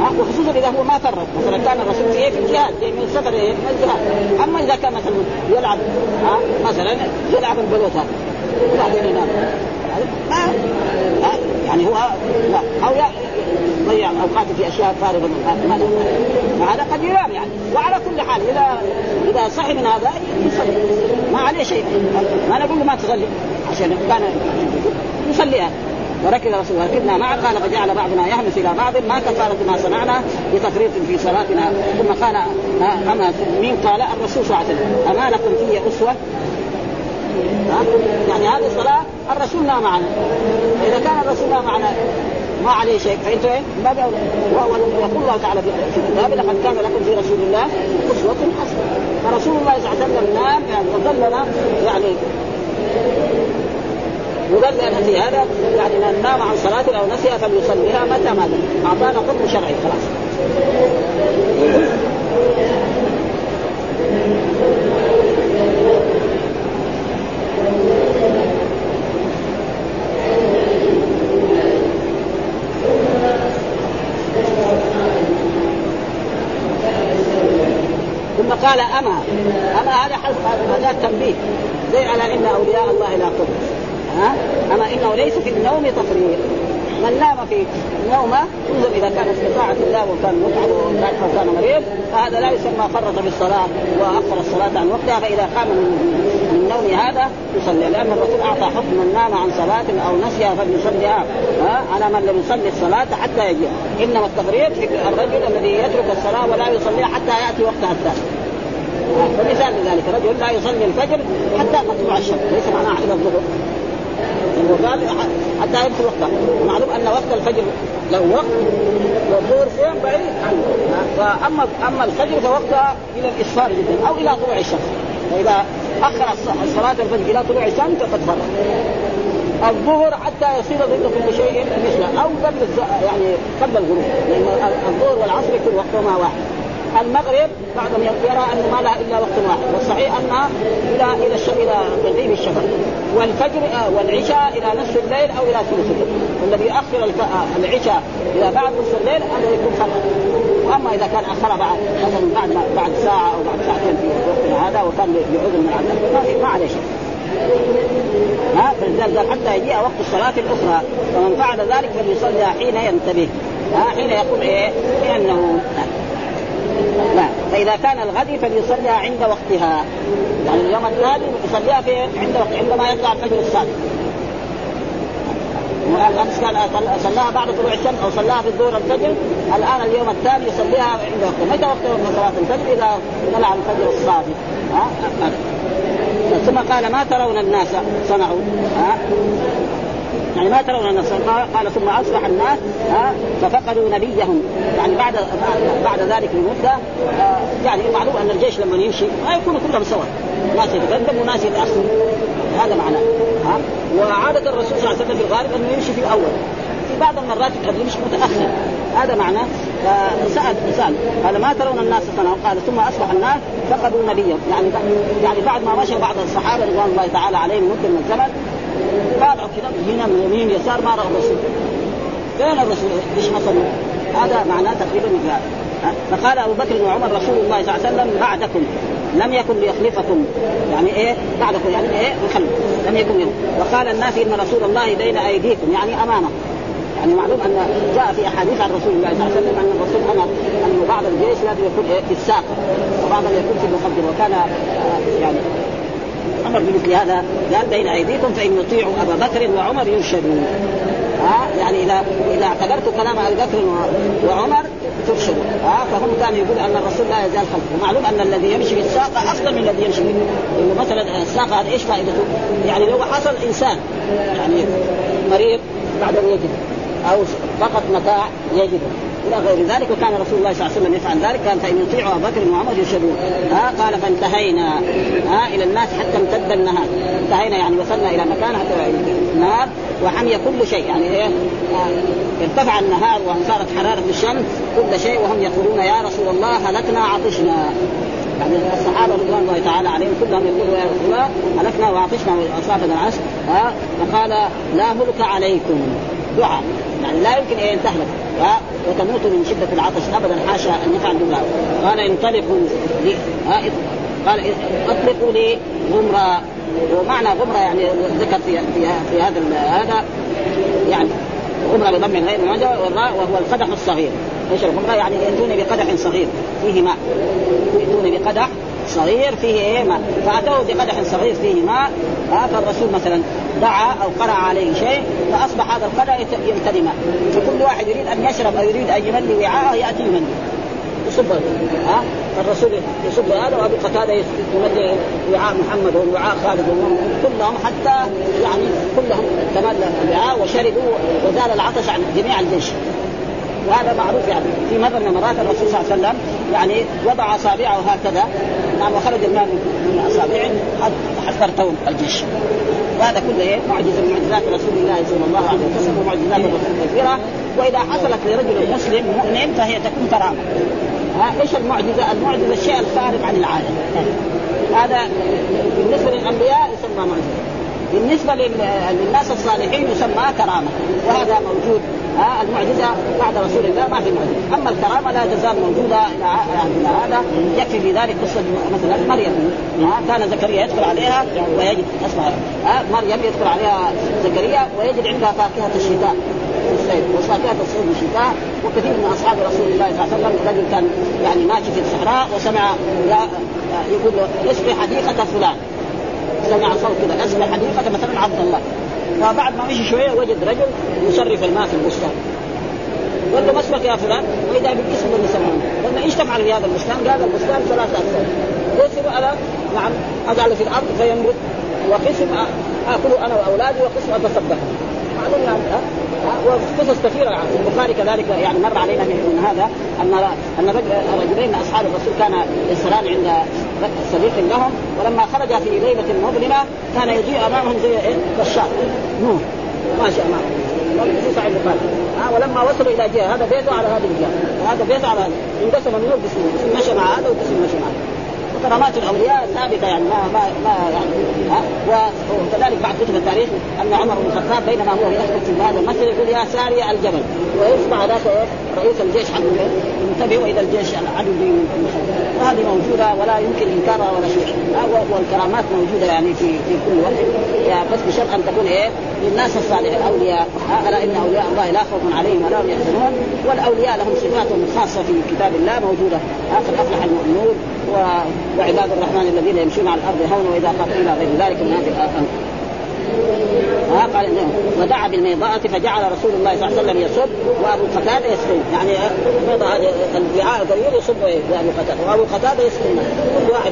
ها وخصوصا إذا هو ما فرط. مثلا كان الرسول في إيه في الجهاد من السفر إيه من الجهاد. أما إذا كان مثلا يلعب ها مثلا يلعب البلوت هذا وبعدين ينام ما يعني هو لا أو يضيع اوقاته في أشياء فارغة من هذا قد ينام يعني. وعلى كل حال إذا إذا صحي من هذا يصلي. ما عليه شيء. ما نقول له ما تصلي. عشان كان يصليها وركب رسول ركبنا معه. قال فجعل بعضنا يهمس إلى بعض. ما كفارة ما صنعنا بتفريط في صلاتنا. ثم قال أما مين؟ قال الرسول صلى الله عليه وسلم. أما لكم في أسوة؟ يعني هذه الصلاة الرسول نام معنا. فإذا كان الرسول نام معنا ما عليه شيء. فانتم إيه؟ يقول الله تعالى في كتابه لقد كان لكم في رسول الله أسوة حسنة. فرسول الله صلى الله عليه وسلم نام يعني وظلنا يعني ودلنا في هذا يعني من نام عن صلاة أو نسيها فليصليها متى ما أعطانا حكم شرعي خلاص. ثم قال أما أما هذا حذف هذا تنبيه. زي على إن أولياء الله لا قدر أما إنه ليس في النوم تفريط. من نام في نومه انظر إذا كان استطاعة الله وكان متعب وكان مريض فهذا لا يسمى فرط بالصلاة واخر الصلاة عن وقتها فإذا قام من النوم هذا يصلي لأن الرسول أعطى حكم من نام عن صلاة أو نسيها فليصليها ها على من لم يصلي الصلاة حتى يجي إنما التفريط في الرجل الذي يترك الصلاة ولا يصليها حتى يأتي وقتها الثاني ومثال لذلك رجل لا يصلي الفجر حتى تطلع الشمس ليس معناها إلى الظهر. وقال حتى يدخل وقتها معلوم أن وقت الفجر له وقت والظهر فين بعيد عنه. فاما أما الفجر فوقتها إلى الإسفار جدا أو إلى طلوع الشمس. فإذا أخر صلاه الفجر إلى طلوع الشمس فقد فرق الظهر حتى يصير ضد كل شيء مثله أو قبل يعني قبل الغروب. لأن الظهر والعصر يكون وقتهما واحد. المغرب بعضهم يرى أن ما لها إلا وقت واحد والصحيح أنها إلى إلى إلى تغيب الشفق والفجر آه، والعشاء إلى نصف الليل أو إلى ثلث الليل. والذي يؤخر آه، العشاء إلى بعد نصف الليل هذا يكون خطا وأما إذا كان أخر بعد مثلا بعد بعد ساعة أو بعد ساعتين في وقتنا هذا وكان بعذر من عدم ما عليه شيء. ها؟ فلذلك حتى يجيء وقت الصلاة الأخرى فمن فعل ذلك فليصلي حين ينتبه. ها؟ حين يقول إيه؟ لأنه لا فإذا كان الغد فليصليها عند وقتها. يعني اليوم الثاني يصليها في عند وقت عندما يطلع الفجر الصادق. الامس كان صلاها بعد طلوع الشمس أو صلاها في الظهر الفجر. الآن اليوم الثاني يصليها عند وقتها. متى وقت صلاة الفجر؟ إذا طلع الفجر الصادق. ها؟ ثم قال ما ترون الناس؟ صنعوا. ها؟ يعني ما ترون الناس قال ثم أصبح الناس ها ففقدوا نبيهم. يعني بعد بعد ذلك بمده آه، يعني معلوم أن الجيش لما يمشي ما يكونوا كلهم سوا. ناس يتقدم وناس يتاخر هذا معناه ها. وعادة الرسول صلى الله عليه وسلم في الغالب أنه يمشي في الأول. في بعض المرات قد يمشي متأخر. هذا معناه فسال سأل قال ما ترون الناس صنعوا قال ثم أصبح الناس فقدوا نبيهم. يعني يعني بعد ما مشى بعض الصحابة رضوان الله تعالى عليهم مدة من الزمن طالعوا كذا هنا من يمين يسار ما راوا الرسول. فين الرسول؟ إيش حصل؟ هذا معناه تقريبا مثل فقال أبو بكر وعمر رسول الله صلى الله عليه وسلم بعدكم لم يكن ليخلفكم. يعني إيه؟ بعدكم يعني إيه؟ يخلف لم يكن يوم. وقال الناس إن رسول الله بين أيديكم يعني امامه يعني معلوم أن جاء في أحاديث عن رسول الله صلى الله عليه وسلم أن الرسول أمر أن بعض الجيش لازم يكون إيه؟ في الساق. وبعضهم يكون في المقدم وكان آه، يعني أمر بمثل هذا قال بين أيديكم فإن يطيعوا أبا بكر وعمر يرشدون. ها؟ يعني اذا إذا اعتبرت كلام أبي بكر وعمر ترشدوا ها؟ فهم كانوا يقولوا أن الرسول لا يزال خلفه. ومعلوم أن الذي يمشي في الساقه أفضل من الذي يمشي إنه مثلا الساقه هذه إيش فائدته؟ يعني لو حصل إنسان يعني مريض بعد ان يجد أو فقط متاع يجده. إلى غير ذلك وكان رسول الله صلى الله عليه وسلم يفعل ذلك قال فإن يطيعوا أبا بكر وعمر يرشدون ها قال فانتهينا ها إلى الناس حتى امتد النهار. انتهينا يعني وصلنا إلى مكان حتى النار وحمي كل شيء يعني إيه؟ ارتفع النهار وصارت حرارة الشمس كل شيء وهم يقولون يا رسول الله هلكنا عطشنا. يعني الصحابة رضوان الله تعالى عليهم كلهم يقولوا يا رسول الله هلكنا وعطشنا وأصابنا العسل ها فقال لا ملك عليكم. دعاء. يعني لا يمكن ان تهلك وتموت من شدة العطش. ابدا حاشا ان يفعل بالله قال انطلقوا لي. قال اطلقوا لي غمرة. ومعنى غمرة يعني ذكر في في, في هذا هذا يعني غمرة بضم غير موجه وهو القدح الصغير. إيش الغمرة؟ يعني يأتوني بقدح صغير. فيه ماء. يأتوني بقدح صغير فيه إيه ماء. فأتوه بقدح صغير فيه ماء. فالرسول مثلا دعا أو قرأ عليه شيء فأصبح هذا القدح يمتلي ماء. فكل واحد يريد أن يشرب أو يريد أن يملي وعاءه يأتي يملي. يصب ها الرسول يسب هذا وأبو قتادة يمد وعاء محمد ووعاء خالد كلهم حتى يعني كلهم تملى الوعاء وشربوا وزال العطش عن جميع الجيش. وهذا معروف يعني في مره من المرات الرسول صلى الله عليه وسلم يعني وضع أصابعه هكذا نعم وخرج الماء من أصابعه حتى ارتووا الجيش. وهذا كله إيه؟ معجزة من معجزات رسول الله صلى الله عليه وسلم ومعجزات الرسول كثيرة. وإذا حصلت لرجل مسلم مؤمن فهي تكون كرامه إيش المعجزة؟ المعجزة الشيء الخارق عن العاده هذا بالنسبة للأنبياء يسمى معجزة. بالنسبة للناس الصالحين يسمى كرامة. وهذا موجود. ها المعجزة بعد رسول الله ما في معجزة، أما الكرامة لا تزال موجودة إلى هذا يكفي في ذلك قصة مثلا مريم. كان زكريا يدخل عليها ويجد اسمع مريم يدخل عليها زكريا ويجد عندها فاكهة الشتاء. وفاكهة الصيف والشتاء. وكثير من أصحاب رسول الله صلى الله عليه وسلم رجل كان يعني ماشي في الصحراء وسمع يقول له اسقي حديقة فلان. سمع صوت كذا اسقي حديقة مثلا عبد الله. فبعد ما مشي شوية وجد رجل يصرف الماء في البستان. قال له ما اسمك يا فلان؟ واذا بالاسم اللي سمعونه قال إيش تفعل في هذا البستان؟ قال البستان ثلاثة اقسام قسم على نعم. اجعل في الأرض فينبت وقسم اكل أنا وأولادي وقسم اتصدق معلوم يعني وقصص كثيرة يعني. في البخاري كذلك يعني مر علينا من هذا أن أن رجلين من أصحاب الرسول كان يسران عند صديق لهم ولما خرج في ليلة مظلمة كان يجيء أمامهم زي إيه؟ بشار. نور ماشي امامهم البخاري. ها ولما وصلوا إلى جهة هذا بيته على هذه الجهة. وهذا بيته على هذا انقسم النور قسمين مشى مع هذا وقسم مشى مع هذا وكرامات الأولياء ثابته يعني ما ما ما يعني وكذلك بعد كتب التاريخ أن عمر بن الخطاب بينما هو يسكت في هذا المسجد يقول يا ساري الجبل. ويسمع ذاك رئيس الجيش حق ينتبه إلى الجيش العدو وهذه موجودة ولا يمكن إنكارها ولا شيء. والكرامات موجودة يعني في في كل وقت يعني بس بشرط أن تكون إيه؟ للناس الصالحين الأولياء. ألا إن أولياء الله لا خوف عليهم ولا هم يحزنون. والأولياء لهم صفات خاصه في كتاب الله موجودة. قد أفلح المؤمنون. وعباد الرحمن الذين يمشون على الأرض هونا وإذا خافوا إلى غير ذلك من هذه الامر ها قال ودعا بالميضاءة فجعل رسول الله صلى الله عليه وسلم يصب وأبو قتادة يسقي يعني الميضاء الوعاء الكبير يصب ابو قتادة. وأبو قتادة يسقي كل واحد.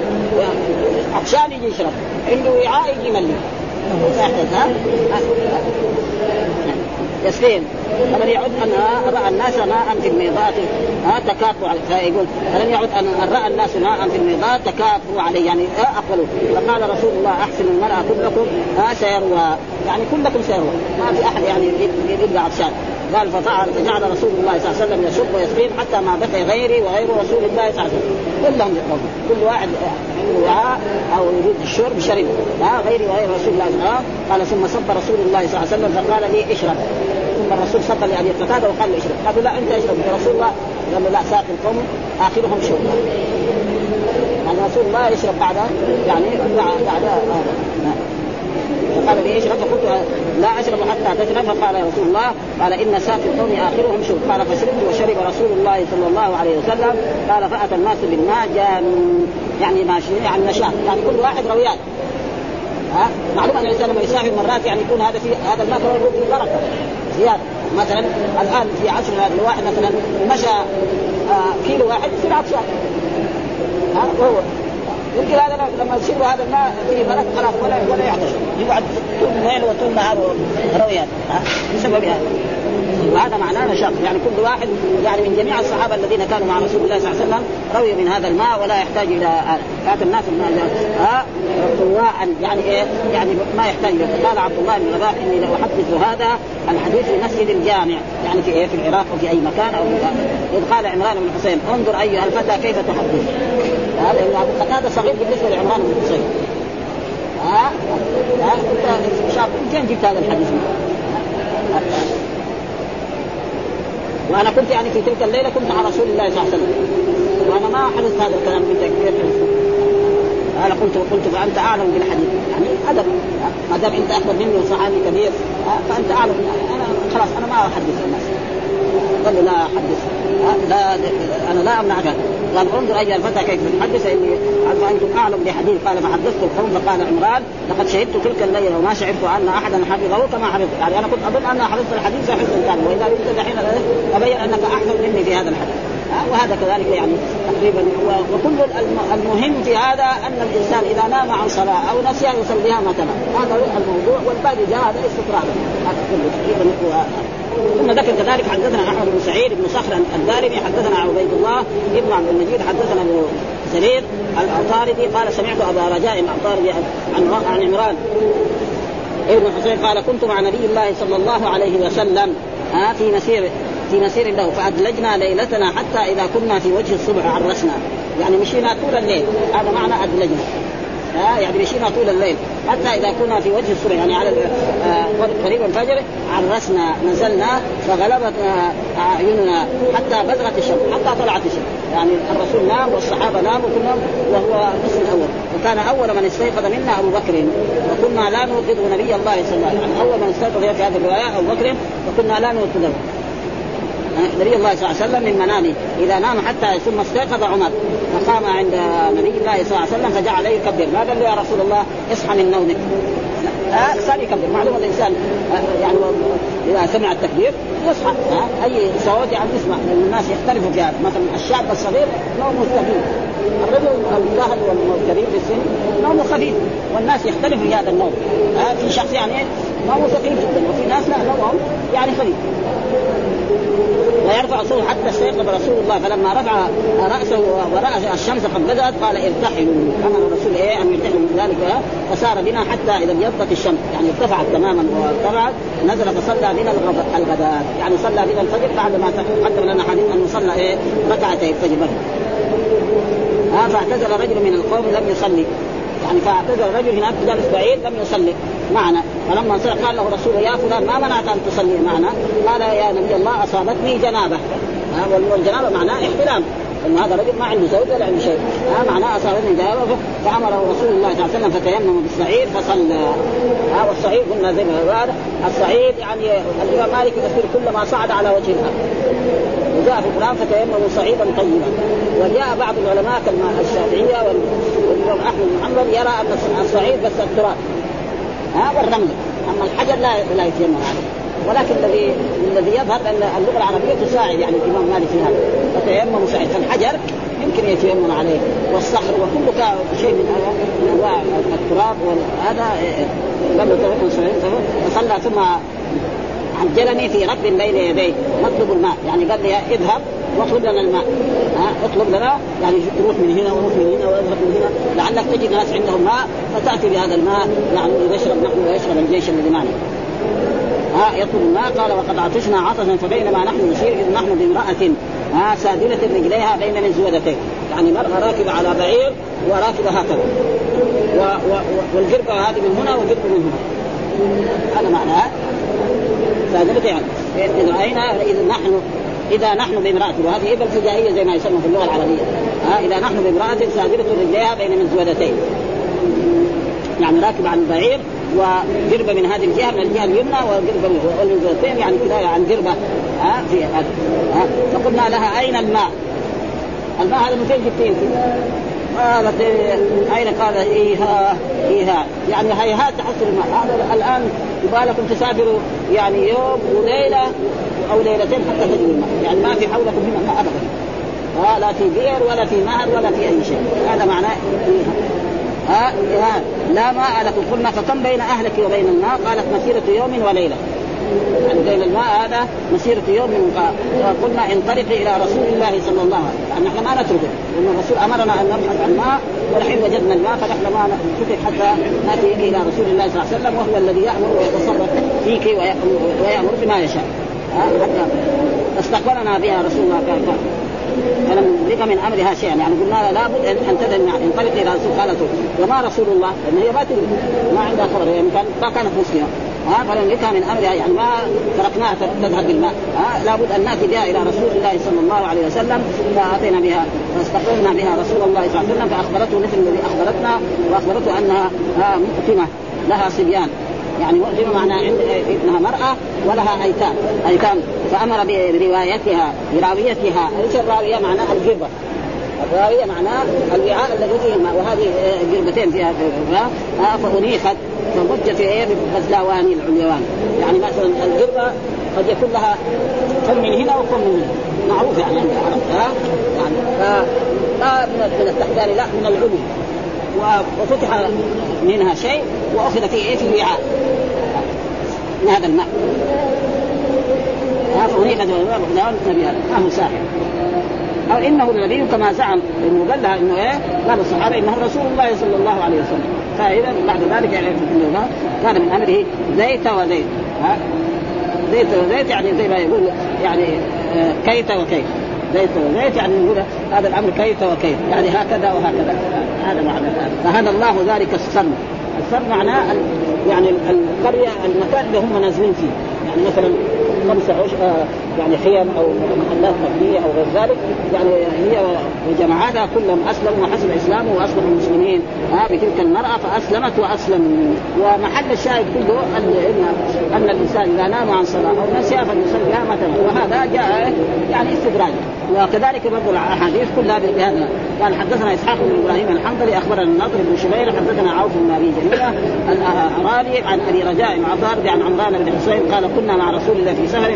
عطشان يجي يشرب. عنده وعاء يجي يملي. ها؟ يسقين فلم يعد أن رأى الناس ماء في الميضات. ها تكافوا فيقول فلم يعد أن رأى الناس ماء في الميضات؟ تكافوا عليه. يعني اقبلوا فقال رسول الله أحسن المرأة كلكم ها سيروى يعني كلكم سيروى ما في أحد يعني يبقى عطشان قال فجعل رسول الله صلى الله عليه وسلم يشق ويسقين حتى ما بقي غيري وغير رسول الله صلى الله عليه وسلم. كلهم يقربون كل واحد عنده وعاء أو يريد الشرب شرب ها غيري وغير رسول الله. صلى الله عليه وسلم قال ثم صب رسول الله صلى الله عليه وسلم فقال لي اشرب. ثم الرسول صب لأبي قتادة وقال له اشرب. قالوا لا أنت اشرب. يا رسول الله. قال له لا ساقي القوم. آخرهم شرب. يعني رسول الله يشرب بعد يعني بعد بعد فقال لي اشرب فقلت لا أشرب حتى تشرب فقال يا رسول الله قال إن ساقي القوم آخرهم شرب. قال فشربت وشرب رسول الله صلى الله عليه وسلم. قال فأتى الناس بالماء جانوا يعني ماشي يعني نشاط يعني كل واحد رويان ها؟ معلوم أن الإنسان لما يسافر مرات يعني يكون هذا في هذا الماء في بركه زيادة. مثلا الآن في عصرنا الواحد مثلا مشى آه كيلو واحد يصير عطشان ها؟ وهو يمكن هذا لما يصير هذا الماء في بلد خلاص ولا ولا يعطش. يقعد طول الليل وطول نهار رويات بسبب هذا. وهذا معناه نشاط. يعني كل واحد يعني من جميع الصحابة الذين كانوا مع رسول الله صلى الله عليه وسلم روي من هذا الماء ولا يحتاج إلى هذا الناس ها؟ طواعا يعني إيه؟ يعني ما يحتاج إلى قال عبد الله بن رباح إني لاحدث هذا الحديث في مسجد الجامع يعني في إيه؟ في العراق أو في أي مكان أو إذ قال عمران بن حسين انظر أيها الفتى كيف تحدث. هذا قتادة صغير بالنسبة لعمران بن حسين. ها؟ ها؟ شاب فين جبت هذا الحديث؟ وأنا كنت يعني في تلك الليلة كنت مع رسول الله صلى الله عليه وسلم. وأنا ما حدثت هذا الكلام كنت كيف أنا قلت قلت فأنت أعلم بالحديث. يعني أدب. ما دام أنت أكبر مني وصحابي كبير فأنت أعلم. أنا خلاص أنا ما أحدث الناس. قال له لا أحدث. لا أنا لا أمنعك. قال انظر ايها الفتى كيف تحدث إني أنتم أعلم بحديث قال ما حدثت القوم فقال عمران لقد شهدت تلك الليلة وما شعرت أن أحدا حفظه كما حفظت. يعني أنا كنت أظن أن حفظت الحديث حفظا كان وإذا كنت دحين أبين أنك احسن مني في هذا الحديث. وهذا كذلك يعني تقريبا وكل المهم في هذا أن الإنسان إذا نام عن صلاة أو نسيها يصليها مثلا. هذا الموضوع والباقي جاء هذا استطراء هذا كله تقريبا ثم ذكر كذلك حدثنا أحمد بن سعيد بن صخر الدارمي حدثنا عبيد الله ابن عبد المجيد حدثنا أبو سرير العطاردي قال سمعت أبا رجاء العطاردي عن عن عمران ابن حسين قال كنت مع نبي الله صلى الله عليه وسلم في مسير في مسير له فأدلجنا ليلتنا حتى إذا كنا في وجه الصبح عرسنا يعني مشينا طول الليل. هذا معنى أدلجنا. ها؟ يعني مشينا طول الليل. حتى إذا كنا في وجه الصبح يعني على آه، قريب الفجر عرسنا نزلنا فغلبت آه، أعيننا. حتى بزغت الشمس حتى طلعت الشمس. يعني الرسول نام والصحابة ناموا كلهم وهو القسم الأول. وكان أول من استيقظ منا أبو بكر. وكنا لا نوقظ نبي الله صلى الله عليه وسلم. يعني أول من استيقظ في هذه الرواية أبو بكر وكنا لا نوقظه. نبي الله صلى الله عليه وسلم من منامه إذا نام حتى ثم استيقظ عمر. فقام عند نبي الله صلى الله عليه وسلم فجعل يكبر. ما قال له يا رسول الله اصحى من نومك. آه صار يكبر. معلوم الإنسان آه يعني إذا سمع التكبير يصحى. آه أي صوت يعني يسمع. الناس يختلفوا في هذا. مثلا الشاب الصغير نومه خفيف الرجل الجهل والكبير في السن نومه خفيف. والناس يختلفوا في هذا النوم. في شخص يعني نومه ثقيل جدا. وفي ناس لا نومهم يعني خفيف. ويرفع صوته حتى استيقظ رسول الله. فلما رفع رأسه وراى الشمس قد بدأت قال ارتحلوا. أمر الرسول إيه أن يرتحلوا من ذلك فسار بنا حتى إذا ابيضت الشمس. يعني ارتفعت تماما وارتفعت نزل فصلى بنا الغداء. يعني صلى بنا الفجر بعد ما تقدم لنا حديث انه صلى إيه ركعتي الفجر. فاعتزل رجل من القوم لم يصلي. يعني فاعتذر الرجل هناك جالس بعيد لم يصلي. معنا فلما انصرف قال له رسول يا فلان ما منعك أن تصلي معنا؟ قال يا نبي الله أصابتني جنابة. والجنابه معناه احتلام ان هذا الرجل ما عنده زوج ولا عنده شيء. ها معناه أصابتني جنابة. فأمره رسول الله صلى الله عليه وسلم فتيمم بالصعيد فصلى. ها والصعيد قلنا زي ما الصعيد يعني الإمام مالك يفسر كل ما صعد على وجه الأرض. وجاء في القرآن فتيمموا صعيدا طيبا. وجاء بعض العلماء كالشافعية والإمام أحمد بن يرى أن الصعيد بس التراب. ها والرمل. أما الحجر لا لا يتيمم عليه ولكن الذي الذي يظهر أن اللغة العربية تساعد يعني الامام مالك في هذا. فتيمم سعيد فالحجر يمكن يتيمم عليه. والصخر وكل شيء من أنواع التراب وهذا قبل فصلى ثم عجلني في ركب بين يديه نطلب الماء. يعني قال لي اذهب واطلب لنا الماء. ها؟ اطلب لنا يعني تروح من هنا وروح من هنا واذهب من هنا. لعلك تجد ناس عندهم ماء فتأتي بهذا الماء يعني نشرب نحن ويشرب الجيش الذي معنا. ها؟ يطلب الماء قال وقد عطشنا عطشا فبينما نحن نسير إذ نحن بامرأة ها؟ سادلة رجليها بين مزودتين يعني مرأة راكبة على بعير وراكبة هكذا. و و والقربة هذه من هنا والقربة من هنا. هذا معناه سادلة يعني. إذا رأينا إذا نحن إذا نحن بامرأة وهذه ابل فجائيه زي ما يسمى في اللغة العربية. ها إذا نحن بامرأة سادرة رجليها بين مزودتين يعني راكبة عن البعير وقربه من هذه الجهة من الجهة اليمنى وقربه من الزوجتين يعني كنايه عن قربه ها في هذا ها. فقلنا لها أين الماء؟ الماء هذا من فين جبتين قالت أين؟ قال إيها إيها. يعني هيهات تحصل الماء. هذا الآن يبغى لكم تسافروا يعني يوم وليلة أو ليلتين حتى تجدوا الماء. يعني ما في حولكم هنا ماء ابدا. لا في بئر ولا في نهر ولا في أي شيء. هذا معناه ها ها لا ماء لكم. قلنا فكم بين أهلك وبين الماء؟ قالت مسيرة يوم وليلة. يعني بين الماء هذا مسيرة يوم. قلنا انطلقي إلى رسول الله صلى الله عليه وسلم. نحن ما نتركه لأن الرسول أمرنا أن نبحث عن الماء ولحين وجدنا الماء فنحن ما نترك حتى نأتي إلى رسول الله صلى الله عليه وسلم وهو الذي يأمر ويتصرف فيك ويأمر بما يشاء. استقبلنا بها رسول الله كان فلم ندرك من أمرها شيئا. يعني قلنا لابد ان تذهب انطلق إلى رسول قالت وما رسول الله؟ لأن هي ما ما عندها خبر. يعني ما كانت مسلمة. ها فنملكها من أمرها. يعني ما تركناها تذهب بالماء. ها لابد أن نأتي بها إلى رسول الله صلى الله عليه وسلم. فأتينا بها فاستقبلنا بها رسول الله صلى الله عليه وسلم. فأخبرته مثل الذي أخبرتنا وأخبرته أنها مؤتمة. لها صبيان. يعني مؤتمه معناها ابنها مرأة ولها أيتام. أيتام. فأمر بروايتها براويتها. إيش الراوية معناها الجربه الراوية معناه الوعاء الذي فيه الماء وهذه جربتين فيها فأنيخت. فمج في إيه؟ بفزلاوان العليوان. يعني مثلا الجربة قد يكون لها كم من هنا وكم من هنا. معروف يعني عند العرب ها يعني ف لا من من التحتاني لا من العلو وفتح منها شيء وأخذ فيه إيه؟ في الوعاء من هذا الماء. فهنيك ساحر. أو إنه النبي كما زعم انه قال لها إنه إيه؟ قال الصحابة إنه رسول الله صلى الله عليه وسلم. فإذا بعد ذلك يعني كان من أمره زيت وزيت. ها؟ زيت وزيت يعني زي ما يقول يعني آه، كيت وكيت. زيت وزيت يعني يقول هذا الأمر كيت وكيت يعني هكذا وهكذا. هذا معنى فهذا الله ذلك السر. السر معناه يعني القرية المكان اللي هم نازلين فيه. يعني مثلا خمسة عش... آه يعني خيم أو محلات مبنية أو غير ذلك يعني هي وجماعاتها كلهم أسلموا وحسب إسلامه واسلموا المسلمين. آه بتلك المرأة فأسلمت واسلموا ومحل الشاهد كله ان ان الإنسان إذا نام عن صلاة أو نسي فليصليها مثلا وهذا جاء يعني استدراج. وكذلك برضو الأحاديث كلها بهذا قال حدثنا إسحاق بن إبراهيم الحنظلي أخبرنا النضر بن شبير حدثنا عوف بن أبي جميلة الاراني عن أبي رجاء عطار عن عمران بن حسين قال كنا مع رسول الله في سفر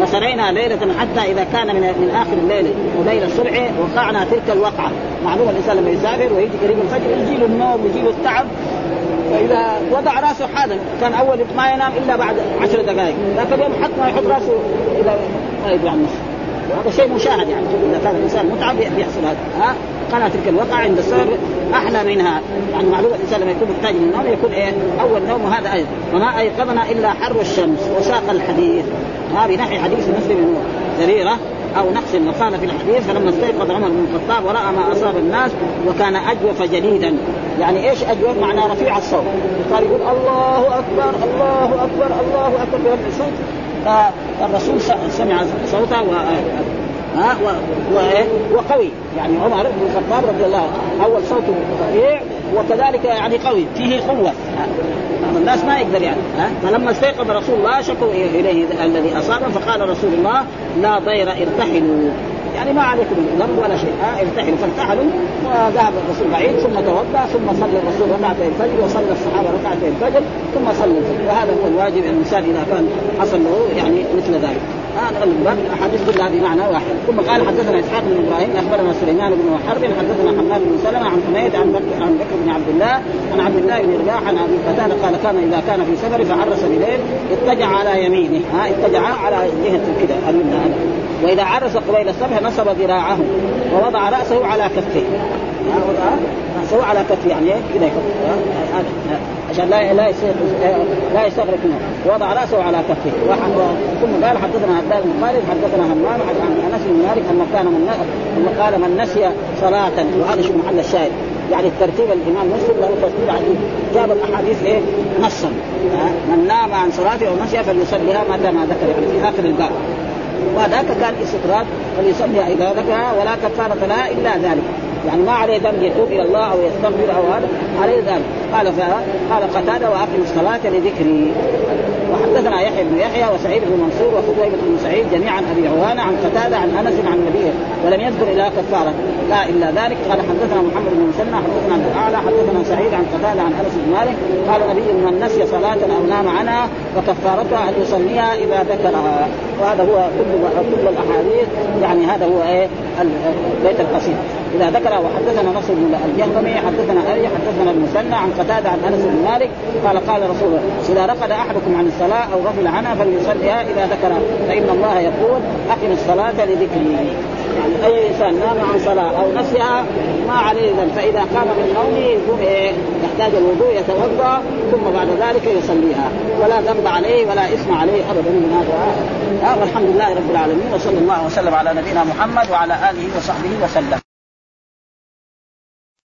فسرينا ليلة حتى إذا كان من من آخر الليل وليل الصبح وقعنا تلك الوقعة. معلوم الانسان لما يسافر ويجي قريب الفجر يجي له النوم ويجي له التعب. فإذا وضع راسه حالا كان أول ما ينام إلا بعد عشر دقائق. ذاك اليوم حتى ما يحط راسه إلى ما يدري عن نفسه وهذا شيء مشاهد يعني إذا كان الإنسان متعب بيحصل هذا. ها؟ قال تلك الوقعة عند السر أحلى منها. يعني معلومة الإنسان لما يكون محتاج للنوم يكون إيه؟ أول نوم هذا أيضا. وما أيقظنا إلا حر الشمس وساق الحديث. ها بنحي حديث مسلم زريرة أو نقص وقال في الحديث فلما استيقظ عمر بن الخطاب ورأى ما أصاب الناس وكان أجوف جليدا يعني إيش أجوف؟ معناه رفيع الصوت. قال يقول الله أكبر الله أكبر الله أكبر. برفع الصوت. فالرسول سمع صوته ها و... و... وقوي. يعني عمر بن الخطاب رضي الله عنه أول صوته رفيع وكذلك يعني قوي فيه قوة. الناس ما يقدر يعني ها فلما استيقظ رسول الله شكوا إليه الذي اصابهم فقال رسول الله لا ضير ارتحلوا. يعني ما عليكم ذنب ولا شيء ها ارتحلوا. فارتحلوا وذهب الرسول بعيد ثم توضأ ثم صلى الرسول ركعتي الفجر وصلى الصحابة ركعتي الفجر ثم صلى الفجر. وهذا هو الواجب الإنسان إذا كان حصل له يعني مثل ذلك. هذا الباب الأحاديث كلها بمعنى واحد. ثم قال حدثنا إسحاق بن إبراهيم أخبرنا سليمان بن حرب حدثنا حماد بن سلمة عن حميد عن بكر عن بكر بن عبد الله عن عبد الله بن رباح عن أبي قتادة قال كان إذا كان في سفر فعرس بليل اتجع على يمينه. ها اتجع على جهة كذا اليمنى وإذا عرس قبيل الصبح نصب ذراعه ووضع رأسه على كفيه راسه على كفيه يعني كذا عشان لا لا لا يستغرق منه وضع رأسه على كفيه ثم قال حدثنا عبد بن خالد حدثنا همام عن أنس بن مالك انه كان من قال من نسي صلاة وهذا شو محل الشاهد. يعني الترتيب الإمام مسلم له ترتيب عجيب. جاب الأحاديث إيه؟ نصا من نام عن صلاته أو نسي فليصليها متى ما ذكر يعني في آخر الباب. وذاك كان استطراد فليصلي إذا ذكرها ولا كفارة لها إلا ذلك. يعني ما عليه ذنب يتوب إلى الله أو يستغفر أو هذا عليه ذنب. قال قال قتادة وأقم الصلاة لذكري. وحدثنا يحيى بن يحيى وسعيد بن منصور وخزيمة بن سعيد جميعا أبي عوانة عن قتادة عن أنس عن النبي ولم يذكر الا كفارة. لا إلا ذلك. قال حدثنا محمد بن مسنى حدثنا عن الأعلى حدثنا سعيد عن قتادة عن أنس بن مالك قال النبي من نسي صلاة أو نام عنها فكفارتها أن يصليها إذا ذكرها. وهذا هو كل كل الأحاديث. يعني هذا هو إيه بيت القصيد إذا ذكر وحدثنا نصر بن الجهضمي حدثنا أري حدثنا المثنى عن قتادة عن أنس بن مالك قال قال رسول الله إذا رقد أحدكم عن الصلاة أو غفل عنها فليصليها إذا ذكر فإن الله يقول أقم الصلاة لذكري. يعني أي إنسان نام عن صلاة أو نسيها ما عليه ذنب فإذا قام من نومه يكون إيه يحتاج الوضوء يتوضأ ثم بعد ذلك يصليها. ولا ذنب عليه ولا إثم عليه ابدا من هذا والحمد لله رب العالمين وصلى الله وسلم على نبينا محمد وعلى آله وصحبه وسلم.